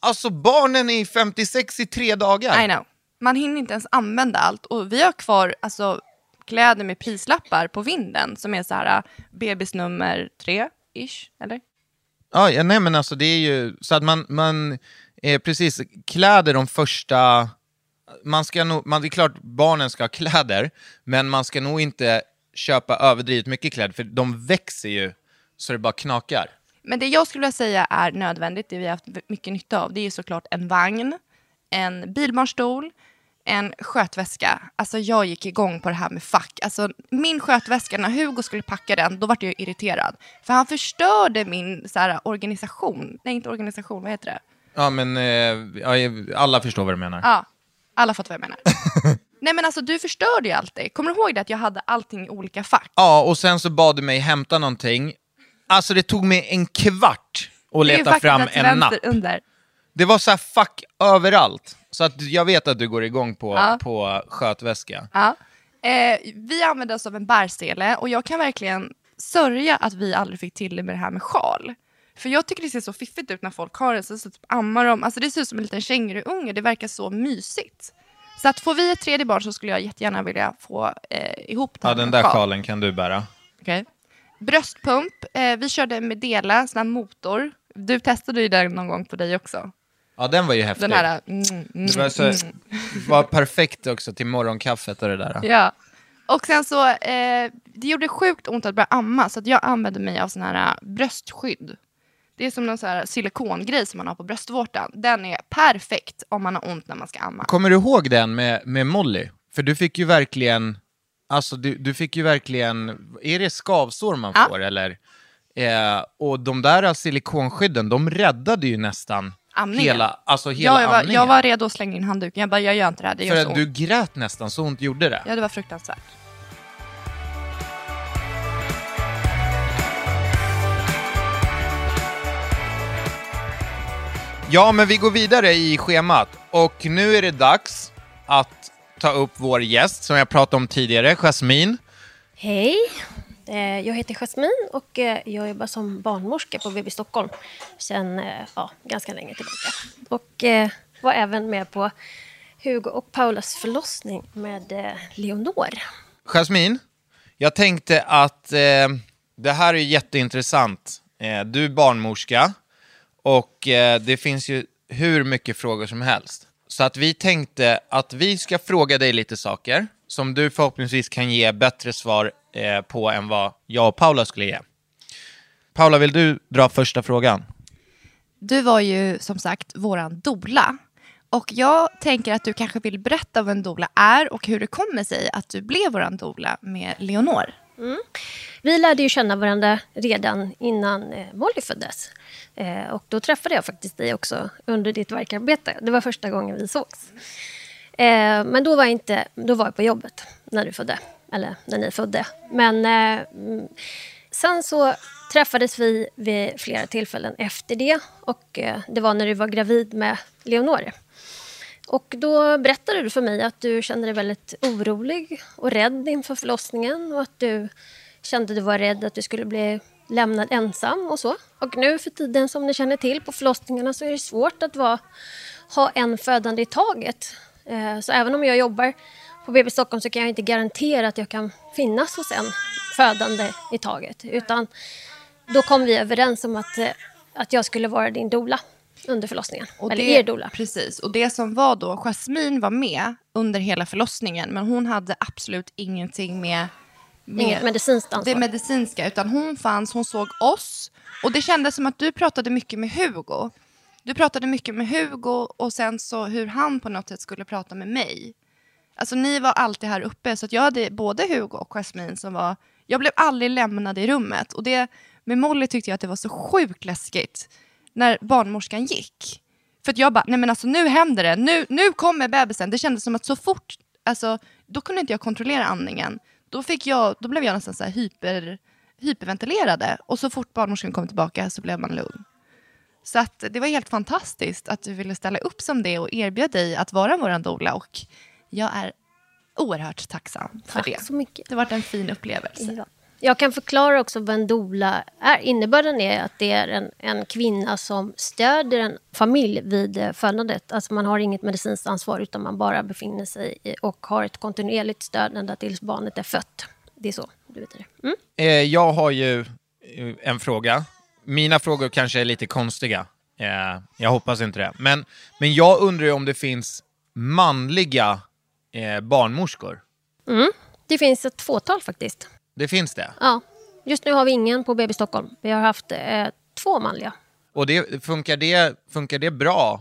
Alltså barnen är i 56 i tre dagar.
I know. Man hinner inte ens använda allt. Och vi har kvar alltså, kläder med prislappar på vinden som är så här uh, bebisnummer tre, ish, eller?
Ja, ja, nej men alltså det är ju så att man, man eh, precis, kläder de första, man ska nog, man, det är klart barnen ska ha kläder, men man ska nog inte köpa överdrivet mycket kläder, för de växer ju så det bara knakar.
Men det jag skulle vilja säga är nödvändigt, det vi har haft mycket nytta av, det är ju såklart en vagn, en bilbarnstol, en skötväska. Alltså jag gick igång på det här med fack. Alltså min skötväska, när Hugo skulle packa den, då var jag irriterad. För han förstörde min så här, organisation. Nej, inte organisation, vad heter det?
Ja men, eh, ja, alla förstår vad du menar.
Ja, alla fattar vad jag menar. [LAUGHS] Nej men alltså du förstörde ju alltid. Kommer du ihåg det att jag hade allting i olika fack?
Ja, och sen så bad du mig hämta någonting. Alltså det tog mig en kvart att leta fram en napp.
under.
Det var så här fuck överallt. Så att jag vet att du går igång på,
Ja.
på skötväska.
Ja. Eh, vi använde oss av en bärsele och jag kan verkligen sörja att vi aldrig fick till det med det här med sjal. För jag tycker det ser så fiffigt ut när folk har det, så, så typ ammar de, alltså det ser ut som en liten känguruunge, det verkar så mysigt. Så att får vi ett tredje barn så skulle jag jättegärna vilja få eh, ihop det
Ja, den där
sjal.
sjalen kan du bära.
Okej. Bröstpump, eh, vi körde med Dela, sån här motor. Du testade ju den någon gång på dig också.
Ja, den var ju häftig.
Den här... Mm, mm,
det var, så,
mm.
var perfekt också till morgonkaffet och det där.
Ja. Och sen så, eh, det gjorde sjukt ont att börja amma så att jag använde mig av sån här äh, bröstskydd. Det är som någon sån här silikongrej som man har på bröstvårtan. Den är perfekt om man har ont när man ska amma.
Kommer du ihåg den med, med Molly? För du fick ju verkligen, alltså du, du fick ju verkligen, är det skavsår man
Ja.
får eller? Eh, och de där silikonskydden, de räddade ju nästan
Amningen.
hela, alltså hela
Ja, jag, var,
amningen.
jag var redo att slänga in handduken. Jag bara, jag gör inte det här, det gör
För
så
att du
ont.
grät nästan, så ont gjorde det.
Ja, det var fruktansvärt.
Ja, men vi går vidare i schemat. Och nu är det dags att ta upp vår gäst som jag pratade om tidigare, Jasmine.
Hej, Eh, jag heter Jasmine och eh, jag jobbar som barnmorska på BB Stockholm sedan eh, ja, ganska länge tillbaka. Och var även med på Hugo och Paulas förlossning med Leonor.
Jasmin, jag tänkte att eh, det här är jätteintressant. Eh, du är barnmorska och eh, det finns ju hur mycket frågor som helst. Så att vi tänkte att vi ska fråga dig lite saker som du förhoppningsvis kan ge bättre svar eh, på än vad jag och Paula skulle ge. Paula, vill du dra första frågan?
Du var ju som sagt våran dola. Och jag tänker att du kanske vill berätta vad en dola är och hur det kommer sig att du blev våran dola med Leonor. Mm.
Vi lärde ju känna varandra redan innan eh, Molly föddes. Eh, och då träffade jag faktiskt dig också under ditt verkarbete. Det var första gången vi sågs. Eh, men då var, jag inte, då var jag på jobbet när du födde. Eller när ni födde. Men eh, mm, sen så träffades vi vid flera tillfällen efter det. Och eh, det var när du var gravid med Leonore. Och då berättade du för mig att du kände dig väldigt orolig och rädd inför förlossningen och att du kände att du var rädd att du skulle bli lämnad ensam och så. Och nu för tiden som ni känner till på förlossningarna så är det svårt att vara, ha en födande i taget. Eh, så även om jag jobbar på BB Stockholm så kan jag inte garantera att jag kan finnas hos en födande i taget. Utan då kom vi överens om att, eh, att jag skulle vara din dola under förlossningen. Eller er dola.
Precis, och det som var då, Jasmine var med under hela förlossningen, men hon hade absolut ingenting med, med
Inget medicinskt ansvar.
det medicinska, utan hon fanns, hon såg oss. Och det kändes som att du pratade mycket med Hugo. Du pratade mycket med Hugo och sen så hur han på något sätt skulle prata med mig. Alltså ni var alltid här uppe, så jag hade både Hugo och Jasmine som var... Jag blev aldrig lämnad i rummet. Och det, med Molly tyckte jag att det var så sjukt läskigt när barnmorskan gick. För att jag bara, nej men alltså nu händer det, nu, nu kommer bebisen. Det kändes som att så fort, alltså då kunde inte jag kontrollera andningen. Då, fick jag, då blev jag nästan så här hyper, hyperventilerade. Och så fort barnmorskan kom tillbaka så blev man lugn. Så att det var helt fantastiskt att du ville ställa upp som det och erbjöd dig att vara vår doula. Och jag är oerhört tacksam för
Tack
det.
så mycket.
Det har varit en fin upplevelse.
Ja. Jag kan förklara också vad en doula är. Innebörden är att det är en, en kvinna som stödjer en familj vid eh, födandet. Alltså man har inget medicinskt ansvar utan man bara befinner sig i, och har ett kontinuerligt stöd ända tills barnet är fött. Det är så du vet det. Mm?
Eh, jag har ju eh, en fråga. Mina frågor kanske är lite konstiga. Jag hoppas inte det. Men, men jag undrar om det finns manliga barnmorskor.
Mm. Det finns ett fåtal faktiskt.
Det finns det.
Ja. Just nu har vi ingen på BB Stockholm. Vi har haft eh, två manliga.
Och det, funkar, det, funkar det bra?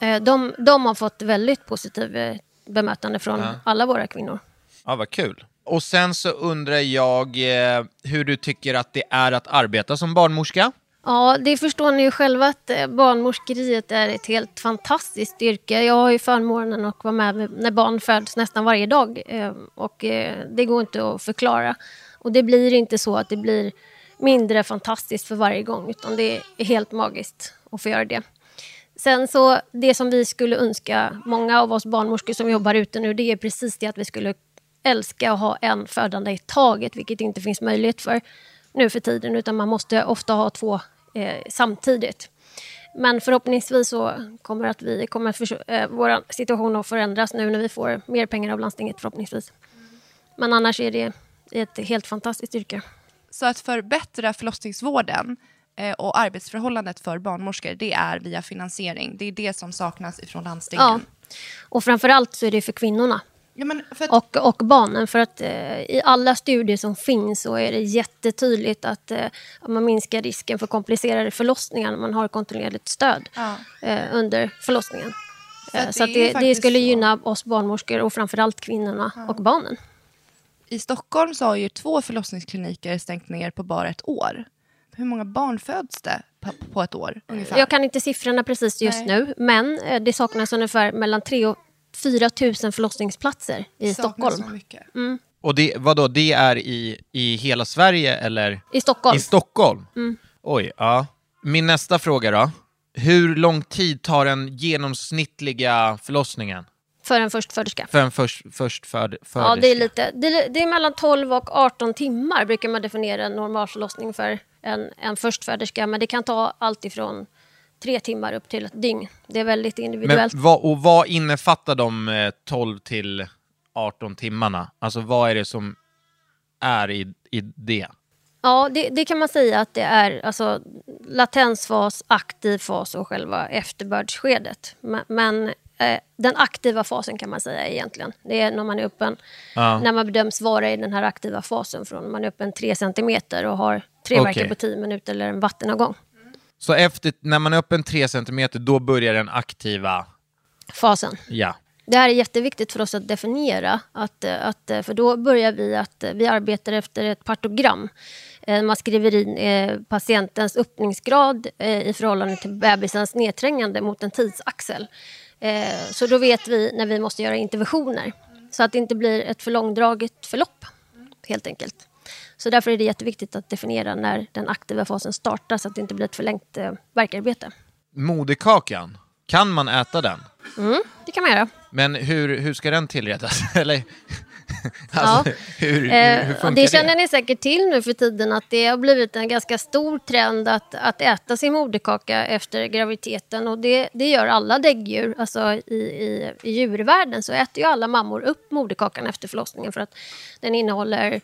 Eh, de, de har fått väldigt positiv eh, bemötande från
Ja.
alla våra kvinnor.
Ja, vad kul. Och sen så undrar jag eh, hur du tycker att det är att arbeta som barnmorska.
Ja, det förstår ni ju själva att eh, barnmorskeriet är ett helt fantastiskt yrke. Jag har ju förmånen att vara med när barn föds nästan varje dag. eh, Och det går inte att förklara. Och det blir inte så att det blir mindre fantastiskt för varje gång. Utan det är helt magiskt att få göra det. Sen så, det som vi skulle önska, många av oss barnmorskor som jobbar ute nu, det är precis det att vi skulle älska att ha en födande i taget, vilket inte finns möjlighet för nu för tiden, utan man måste ofta ha två eh, samtidigt. Men förhoppningsvis så kommer, att vi, kommer att för, eh, vår situation att förändras nu när vi får mer pengar av landstinget förhoppningsvis. Men annars är det ett helt fantastiskt yrke.
Så att förbättra förlossningsvården eh, och arbetsförhållandet för barnmorskor, det är via finansiering. Det är det som saknas ifrån landstingen.
Ja. Och framförallt så är det för kvinnorna
Ja, för att,
och, och barnen. För att eh, i alla studier som finns så är det jättetydligt att, eh, man minskar risken för komplicerade förlossningar när man har kontinuerligt stöd
Ja.
eh, under förlossningen.
För
Eh, så
det
att
är
det, det skulle
så.
gynna oss barnmorskor och framförallt kvinnorna och barnen.
I Stockholm så har ju två förlossningskliniker stängt ner på bara ett år. Hur många barn föds det på, ett år? Ungefär?
Jag kan inte siffrorna precis just
Nej.
nu, men eh, det saknas ungefär mellan 3 och 4 000 förlossningsplatser i
Saknas
Stockholm.
Så mycket.
Och det, vadå, det är i, i hela Sverige eller?
I Stockholm.
I Stockholm? Oj, ja. Min nästa fråga då. Hur lång tid tar den genomsnittliga förlossningen?
För en förstföderska.
För en först, förstföd,
Ja, det är, lite, det, är, det är mellan 12 och 18 timmar brukar man definiera en normalförlossning för en, en förstföderska. Men det kan ta allt ifrån tre timmar upp till ett dygn. Det är väldigt
Men
individuellt.
vad, och vad innefattar de eh, 12 till 18 timmarna? Alltså vad är det som är i, i det?
Ja, det, det, kan man säga att det är alltså, latensfas, aktiv fas och själva efterbördsskedet. Men, men eh, den aktiva fasen kan man säga egentligen. Det är när man är öppen, ja. när man bedöms vara i den här aktiva fasen från man är öppen 3 centimeter och har tre okay. på 10 minuter eller en vattenavgång.
Så efter, när man är öppen 3 centimeter, då börjar den aktiva
fasen?
Ja.
Det här är jätteviktigt för oss att definiera, att, att, för då börjar vi att vi arbetar efter ett partogram. Eh, man skriver in eh, patientens öppningsgrad eh, i förhållande till bebisens nedträngande mot en tidsaxel. Så då vet vi när vi måste göra interventioner. Så att det inte blir ett för långdraget förlopp, helt enkelt. Så därför är det jätteviktigt att definiera när den aktiva fasen startar så att det inte blir ett förlängt eh, verkarbete.
Moderkakan, kan man äta den?
Mm, det kan man göra.
Men hur, hur ska den tillredas? [LAUGHS] Eller, [LAUGHS] alltså,
ja. hur, hur, hur funkar det? Det känner ni säkert till nu för tiden att det har blivit en ganska stor trend att, att äta sin moderkaka efter graviditeten. Och det, det gör alla däggdjur. Alltså i, i, I djurvärlden så äter ju alla mammor upp moderkakan efter förlossningen för att den innehåller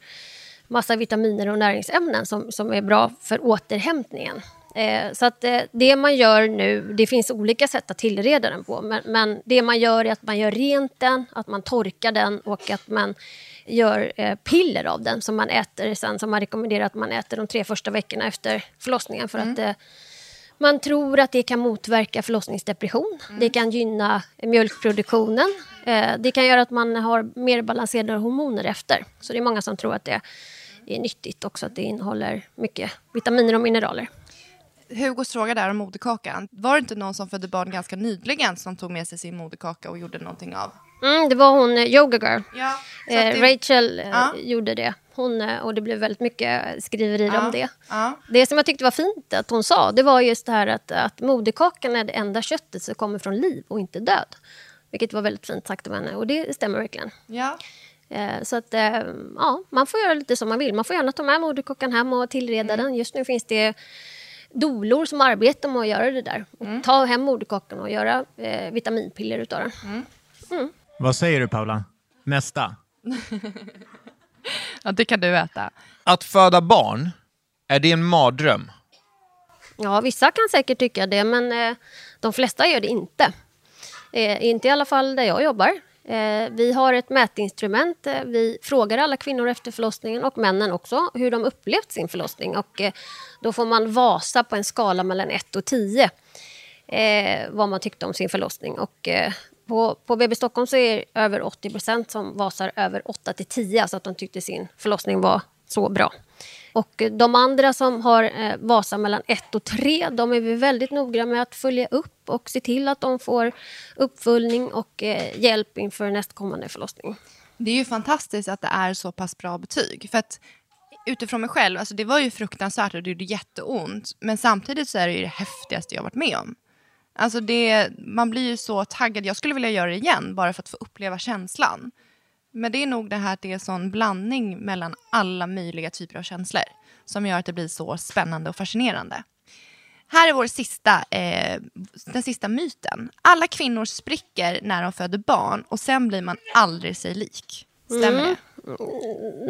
massa vitaminer och näringsämnen som, som är bra för återhämtningen. Eh, så att eh, det man gör nu, det finns olika sätt att tillreda den på, men, men, det man gör är att man gör rent den, att man torkar den och att man gör eh, piller av den som man äter sen, som man rekommenderar att man äter de tre första veckorna efter förlossningen för mm. att eh, man tror att det kan motverka förlossningsdepression. Mm. Det kan gynna mjölkproduktionen. Eh, det kan göra att man har mer balanserade hormoner efter. Så det är många som tror att det är nyttigt också att det innehåller mycket vitaminer och mineraler.
Hugos fråga där om moderkakan. Var det inte någon som födde barn ganska nyligen som tog med sig sin moderkaka och gjorde någonting av?
Mm, det var hon, eh, Yoga Girl. Ja, eh, det... Rachel eh, ja. gjorde det. Hon, och det blev väldigt mycket skriverier ja. om det. Det som jag tyckte var fint att hon sa, det var just det här att, att moderkakan är det enda köttet som kommer från liv och inte död. Vilket var väldigt fint sagt av henne och det stämmer verkligen.
Ja.
Så att, ja, man får göra lite som man vill. Man får gärna ta med moderkakan hem och tillreda mm. den. Just nu finns det dolor som arbetar med att göra det där. Mm. Ta hem moderkakan och göra eh, vitaminpiller utav den. Mm.
mm. Vad säger du Paula? Nästa? [LAUGHS]
ja, det kan du äta.
Att föda barn, är det en mardröm?
Ja, vissa kan säkert tycka det, men eh, de flesta gör det inte. Eh, inte i alla fall där jag jobbar. Eh, vi har ett mätinstrument. Eh, vi frågar alla kvinnor efter förlossningen och männen också hur de upplevt sin förlossning. Och, eh, då får man vasa på en skala mellan 1 och 10 eh, vad man tyckte om sin förlossning. Och, eh, på, på BB Stockholm så är det över 80% som vasar över 8 till 10, alltså att de tyckte sin förlossning var så bra. Och de andra som har eh, Vasa mellan 1 och 3, de är vi väldigt noga med att följa upp och se till att de får uppföljning och eh, hjälp inför nästkommande förlossning.
Det är ju fantastiskt att det är så pass bra betyg. För att utifrån mig själv, alltså det var ju fruktansvärt och det gjorde jätteont. Men samtidigt så är det ju det häftigaste jag varit med om. Alltså det, man blir ju så taggad. Jag skulle vilja göra det igen bara för att få uppleva känslan. Men det är nog det här att det är sån blandning mellan alla möjliga typer av känslor som gör att det blir så spännande och fascinerande. Här är vår sista, eh, den sista myten. Alla kvinnor spricker när de föder barn och sen blir man aldrig sig lik. Stämmer mm. det?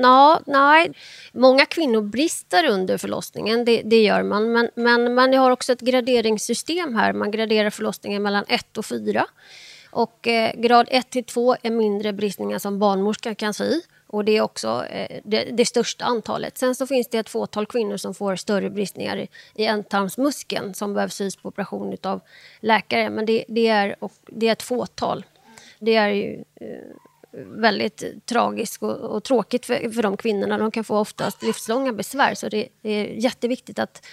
Ja, nej. Många kvinnor brister under förlossningen, det, det, gör man. Men, men man har också ett graderingssystem här. Man graderar förlossningen mellan 1 och 4. Och eh, grad 1 till 2 är mindre bristningar som barnmorska kan sy. Och det är också eh, det, det, största antalet. Sen så finns det ett fåtal kvinnor som får större bristningar i, i ändtarmsmuskeln som behöver sys på operation av läkare. Men det, det, är, och, det är ett fåtal. Det är ju eh, väldigt tragiskt och, och tråkigt för, för de kvinnorna. De kan få oftast livslånga besvär. Så det, det är jätteviktigt att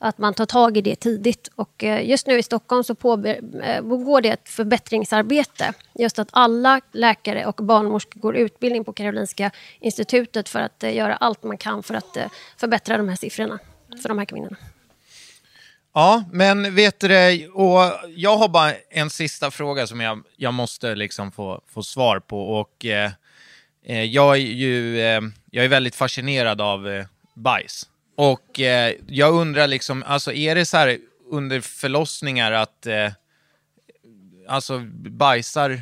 att man tar tag i det tidigt. Och eh, just nu i Stockholm så pågår eh, det ett förbättringsarbete. Just att alla läkare och barnmorskor går utbildning på Karolinska institutet för att eh, göra allt man kan för att förbättra de här siffrorna för de här kvinnorna.
Ja, men vet du det, och jag har bara en sista fråga som jag, jag måste liksom få, få svar på. Och eh, jag är ju eh, jag är väldigt fascinerad av eh, bajs. Och eh, jag undrar liksom, alltså är det så här under förlossningar att eh, alltså bajsar,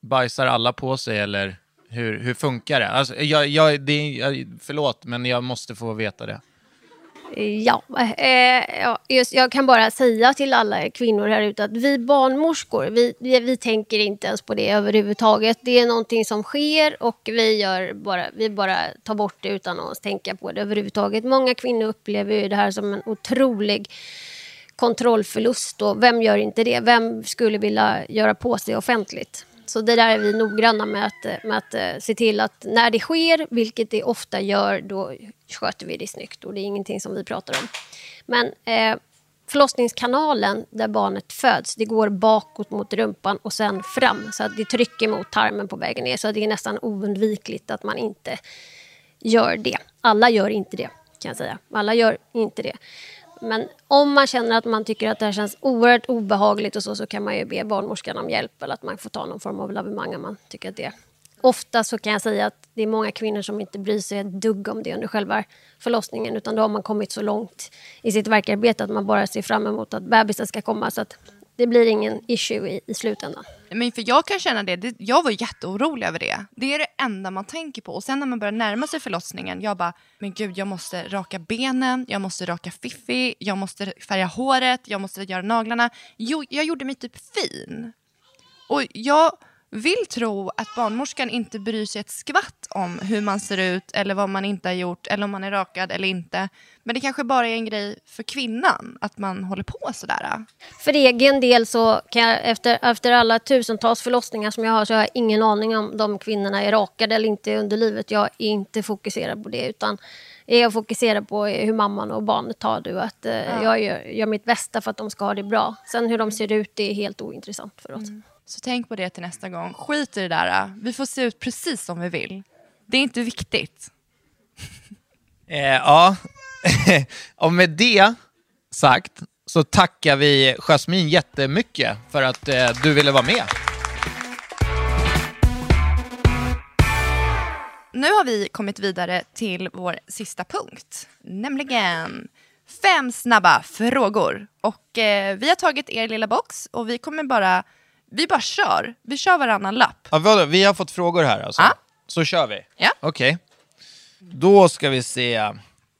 bajsar alla på sig eller hur, hur funkar det? Alltså, jag, jag, det jag, förlåt, men jag måste få veta det.
Ja, eh, ja just, jag kan bara säga till alla kvinnor här ute att vi barnmorskor, vi, vi, vi, tänker inte ens på det överhuvudtaget. Det är någonting som sker och vi, gör bara, vi bara tar bort det utan att tänka på det överhuvudtaget. Många kvinnor upplever ju det här som en otrolig kontrollförlust och vem gör inte det? Vem skulle vilja göra på sig offentligt? Så det där är vi noggranna med att, med att eh, se till att när det sker, vilket det ofta gör, då sköter vi det snyggt och det är ingenting som vi pratar om. Men eh, förlossningskanalen där barnet föds, det går bakåt mot rumpan och sen fram. Så att det trycker mot tarmen på vägen ner. Så det är nästan oundvikligt att man inte gör det. Alla gör inte det, kan jag säga. Alla gör inte det. Men om man känner att man tycker att det här känns oerhört obehagligt och så, så kan man ju be barnmorskan om hjälp eller att man får ta någon form av lavemang om man tycker att det Ofta så kan jag säga att det är många kvinnor som inte bryr sig ett dugg om det under själva förlossningen utan då har man kommit så långt i sitt verkarbete att man bara ser fram emot att bebisen ska komma. Så att det blir ingen issue i, i slutändan.
Men för jag kan känna det, det, jag var jätteorolig över det. Det är det enda man tänker på. Och sen när man börjar närma sig förlossningen, jag bara, men gud jag måste raka benen, jag måste raka fiffi, jag måste färga håret, jag måste göra naglarna. Jo, jag gjorde mig typ fin. Och jag vill tro att barnmorskan inte bryr sig ett skvatt om hur man ser ut eller vad man inte har gjort eller om man är rakad eller inte. Men det kanske bara är en grej för kvinnan att man håller på sådär.
För egen del så kan jag efter, efter alla tusentals förlossningar som jag har så har jag ingen aning om de kvinnorna är rakade eller inte under livet. Jag är inte fokuserad på det utan jag fokuserar på hur mamman och barnet har det och att eh, ja. jag gör, gör, mitt bästa för att de ska ha det bra. Sen hur de ser ut det är helt ointressant för oss. Mm.
Så tänk på det till nästa gång. Skit i det där. Vi får se ut precis som vi vill. Det är inte viktigt. [LAUGHS]
eh, ja, [LAUGHS] och med det sagt så tackar vi Jasmin jättemycket för att eh, du ville vara med.
Nu har vi kommit vidare till vår sista punkt, nämligen fem snabba frågor. Och eh, Vi har tagit er lilla box och vi kommer bara vi bara kör. Vi kör varannan lapp.
Ja, vi har fått frågor här alltså?
Ja.
Så kör vi?
Ja.
Okej. Då ska vi se.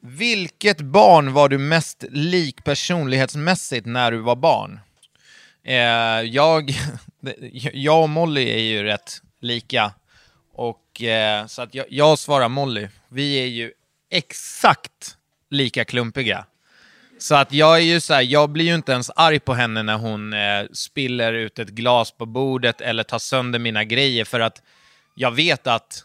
Vilket barn var du mest lik personlighetsmässigt när du var barn? Eh, jag, [LAUGHS] jag och Molly är ju rätt lika. Och, eh, så att jag, jag svarar Molly. Vi är ju exakt lika klumpiga. Så att jag är ju så här, jag blir ju inte ens arg på henne när hon eh, spiller ut ett glas på bordet eller tar sönder mina grejer för att jag vet att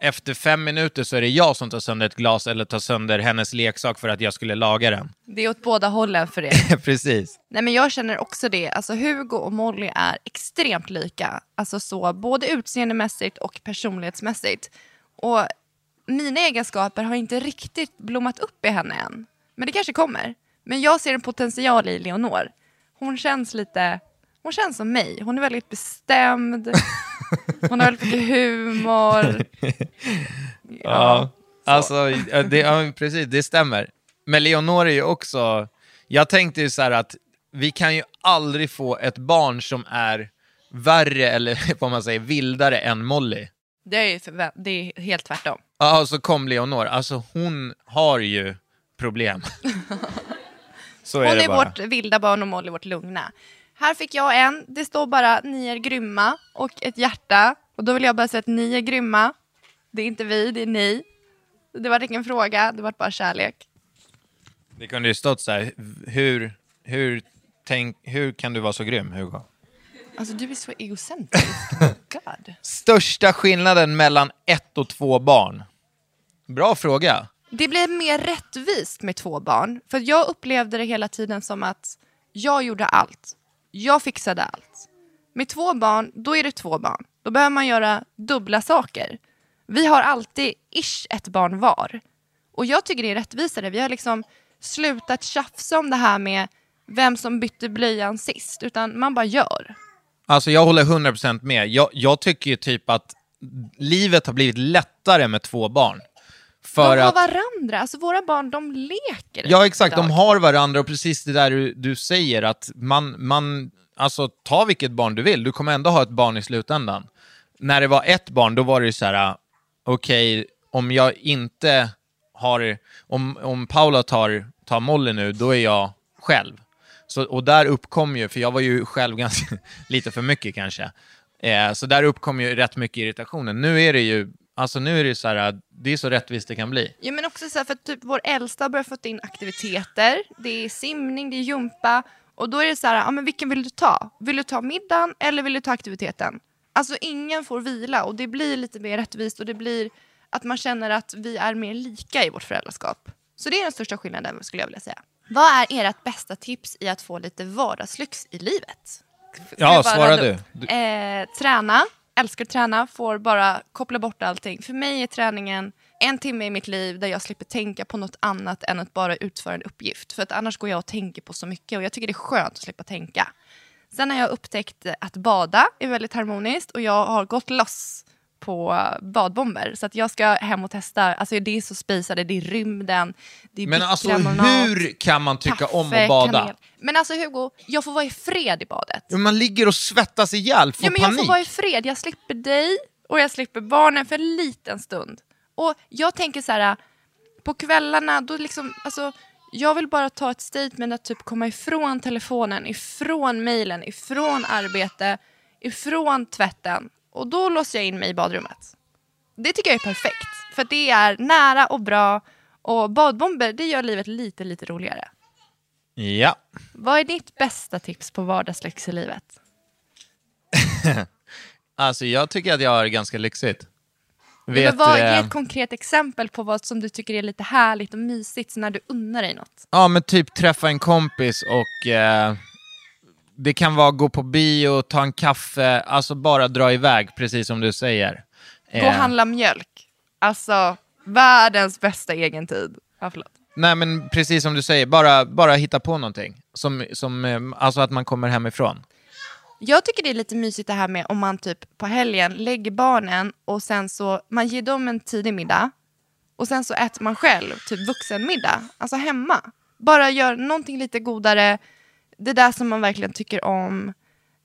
efter fem minuter så är det jag som tar sönder ett glas eller tar sönder hennes leksak för att jag skulle laga den.
Det är åt båda hållen för er. [LAUGHS]
Precis.
Nej, men jag känner också det. Alltså, Hugo och Molly är extremt lika. Alltså, så, både utseendemässigt och personlighetsmässigt. Och mina egenskaper har inte riktigt blommat upp i henne än. Men det kanske kommer. Men jag ser en potential i Leonor. Hon känns lite, hon känns som mig. Hon är väldigt bestämd. [LAUGHS] Hon har väldigt mycket humor. [LAUGHS]
Ja, ja alltså det, ja, precis, det stämmer. Men Leonor är ju också, jag tänkte ju så här att vi kan ju aldrig få ett barn som är värre eller [LAUGHS] vad man säger, vildare än Molly.
Det är, det är helt tvärtom.
Ja, och så kom Leonor. Alltså hon har ju problem. [LAUGHS]
Så är Hon är bara. vårt vilda barn och Molly vårt lugna. Här fick jag en. Det står bara ni är grymma och ett hjärta. Och då vill jag bara säga att ni är grymma. Det är inte vi, det är ni. Det var ingen fråga, det var bara kärlek.
Det kunde ju stått så här, hur, hur, tänk, hur kan du vara så grym, Hugo?
Alltså du är så egocentrisk. [LAUGHS] God.
Största skillnaden mellan ett och två barn? Bra fråga.
Det blir mer rättvist med två barn. För jag upplevde det hela tiden som att jag gjorde allt. Jag fixade allt. Med två barn, då är det två barn. Då behöver man göra dubbla saker. Vi har alltid ish ett barn var. Och jag tycker det är rättvisare. Vi har liksom slutat tjafsa om det här med vem som bytte blöjan sist, utan man bara gör.
Alltså jag håller 100% med. Jag, jag tycker ju typ att livet har blivit lättare med två barn.
För de har att... varandra, alltså våra barn de leker.
Ja exakt, de har varandra och precis det där du, du säger att man, man, alltså ta vilket barn du vill, du kommer ändå ha ett barn i slutändan. när det var ett barn, då var det ju så här, okej, om jag inte har, om, om Paula tar, tar Molly nu, då är jag själv. Så, och där uppkom ju, för jag var ju själv [LAUGHS] ganska, lite för mycket kanske, eh, så där uppkom ju rätt mycket irritationen. Nu är det ju, alltså nu är det så här, det är så rättvist det kan bli.
Ja, men också så här, för att typ vår äldsta har börjat fått in aktiviteter. Det är simning, det är gympa. Och då är det så här, ja, men vilken vill du ta? Vill du ta middagen eller vill du ta aktiviteten? Alltså ingen får vila och det blir lite mer rättvist och det blir att man känner att vi är mer lika i vårt föräldraskap. Så det är den största skillnaden skulle jag vilja säga. Vad är ert bästa tips i att få lite vardagslyx i livet?
Ja, svara du.
upp? Eh, träna, älskar att träna, får bara koppla bort allting. För mig är träningen en timme i mitt liv där jag slipper tänka på något annat än att bara utföra en uppgift. För att annars går jag och tänker på så mycket och jag tycker det är skönt att slippa tänka. Sen har jag upptäckt att bada är väldigt harmoniskt och jag har gått loss på badbomber. Så att jag ska hem och testa. Alltså det är så spejsade, det är rymden, det är
Men alltså hur kan man tycka om
kaffe,
att bada?
kanel. Men alltså Hugo, jag får vara i fred i badet.
Ja, Man ligger och svettas ihjäl, får
Ja, men jag
panik.
får vara i fred. Jag slipper dig och jag slipper barnen för en liten stund. Och jag tänker så här, på kvällarna, då liksom, alltså, jag vill bara ta ett statement att typ komma ifrån telefonen, ifrån mejlen, ifrån arbete, ifrån tvätten. Och då låser jag in mig i badrummet. Det tycker jag är perfekt, för det är nära och bra. Och badbomber, det gör livet lite, lite roligare.
Ja.
Vad är ditt bästa tips på vardagslyx i livet? [LAUGHS]
Alltså jag tycker att jag har det ganska lyxigt.
Men
Vet
vad,
du,
ge
eh,
ett konkret exempel på vad som du tycker är lite härligt och mysigt när du unnar dig något.
Ja, men typ träffa en kompis och eh, det kan vara gå på bio, ta en kaffe, alltså bara dra iväg, precis som du säger.
Gå och
Eh,
handla mjölk. Alltså, världens bästa egentid. Ja, förlåt.
Nej, men precis som du säger, bara, bara hitta på någonting. Som, som, eh, alltså att man kommer hemifrån.
Jag tycker det är lite mysigt det här med om man typ på helgen lägger barnen och sen så, man ger dem en tidig middag och sen så äter man själv typ vuxenmiddag, alltså hemma. Bara gör någonting lite godare, det där som man verkligen tycker om.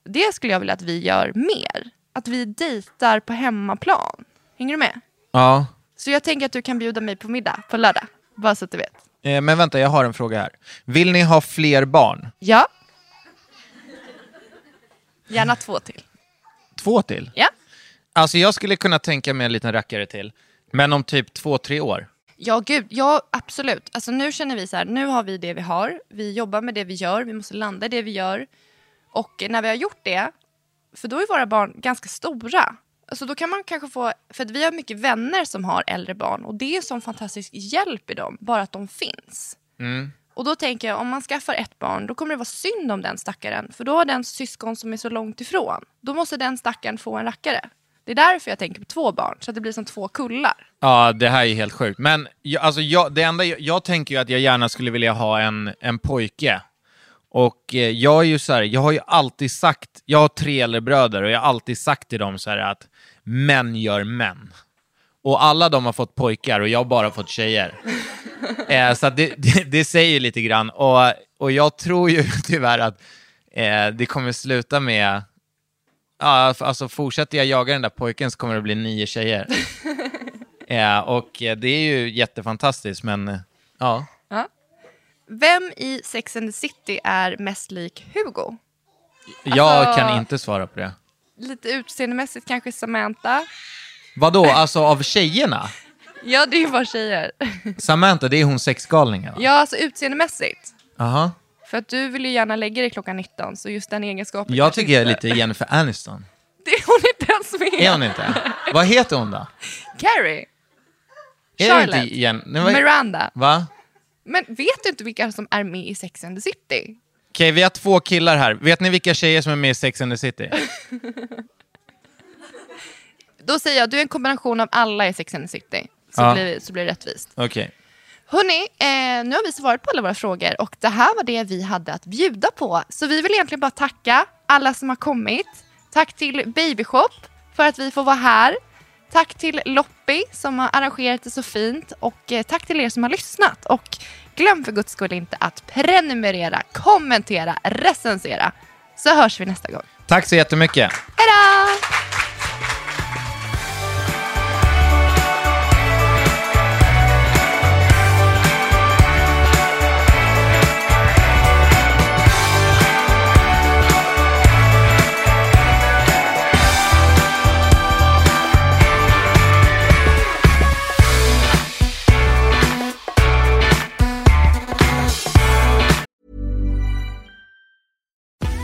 Det skulle jag vilja att vi gör mer. Att vi dejtar på hemmaplan. Hänger du med?
Ja.
Så jag tänker att du kan bjuda mig på middag på lördag, bara så att du vet.
Eh, men vänta, jag har en fråga här. Vill ni ha fler barn?
Ja. Gärna två till.
Två till?
Ja.
Alltså jag skulle kunna tänka mig en liten rackare till. Men om typ två, tre år.
Ja, gud. Ja, absolut. Alltså, nu känner vi så här, nu har vi det vi har. Vi jobbar med det vi gör. Vi måste landa i det vi gör. Och när vi har gjort det, för då är våra barn ganska stora. Alltså då kan man kanske få, för att vi har mycket vänner som har äldre barn och det är sån fantastisk hjälp i dem, bara att de finns.
Mm.
Och då tänker jag, om man skaffar ett barn, då kommer det vara synd om den stackaren. För då har den syskon som är så långt ifrån. Då måste den stackaren få en rackare. Det är därför jag tänker på två barn, så att det blir som två kullar.
Ja, det här är helt sjukt. Men jag, alltså, jag, det enda jag, jag tänker ju att jag gärna skulle vilja ha en, en pojke. Och eh, jag är ju så här, jag har ju alltid sagt, jag har tre äldre bröder och jag har alltid sagt till dem så här att män gör män. Och alla de har fått pojkar och jag har bara fått tjejer. [LAUGHS] eh, så det, det, det säger lite grann. Och, och jag tror ju [LAUGHS] tyvärr att eh, det kommer sluta med Ja, alltså fortsätter jag jaga den där pojken så kommer det bli nio tjejer. [LAUGHS] ja, och eh, det är ju jättefantastiskt, men eh, ja.
Ja. Vem i Sex and the City är mest lik Hugo?
Jag
Alltså-
kan inte svara på det.
Lite utseendemässigt kanske Samantha.
Vadå, alltså av tjejerna?
Ja, det är ju bara tjejer.
Samantha, det är hon sexgalningen?
Ja, alltså utseendemässigt.
Jaha.
För att du vill ju gärna lägga dig klockan 19, så just den egenskapen
Jag tycker jag är lite Jennifer Aniston. [LAUGHS]
Det är hon inte ens med.
Är hon inte? Vad heter hon då?
Carrie.
Är det
Charlotte.
inte Jen... Nej, vad-
Miranda.
Va?
Men vet du inte vilka som är med i Sex and the City?
Okej, vi har två killar här. Vet ni vilka tjejer som är med i Sex and the City? [LAUGHS]
Då säger jag, du är en kombination av alla i Sex and the City. Så,
Ja.
blir, så blir det rättvist.
Okej.
Hörni, eh, nu har vi svarat på alla våra frågor och det här var det vi hade att bjuda på. Så vi vill egentligen bara tacka alla som har kommit. Tack till Babyshop för att vi får vara här. Tack till Loppi som har arrangerat det så fint och eh, tack till er som har lyssnat. Och glöm för guds skull inte att prenumerera, kommentera, recensera. Så hörs vi nästa gång.
Tack så jättemycket.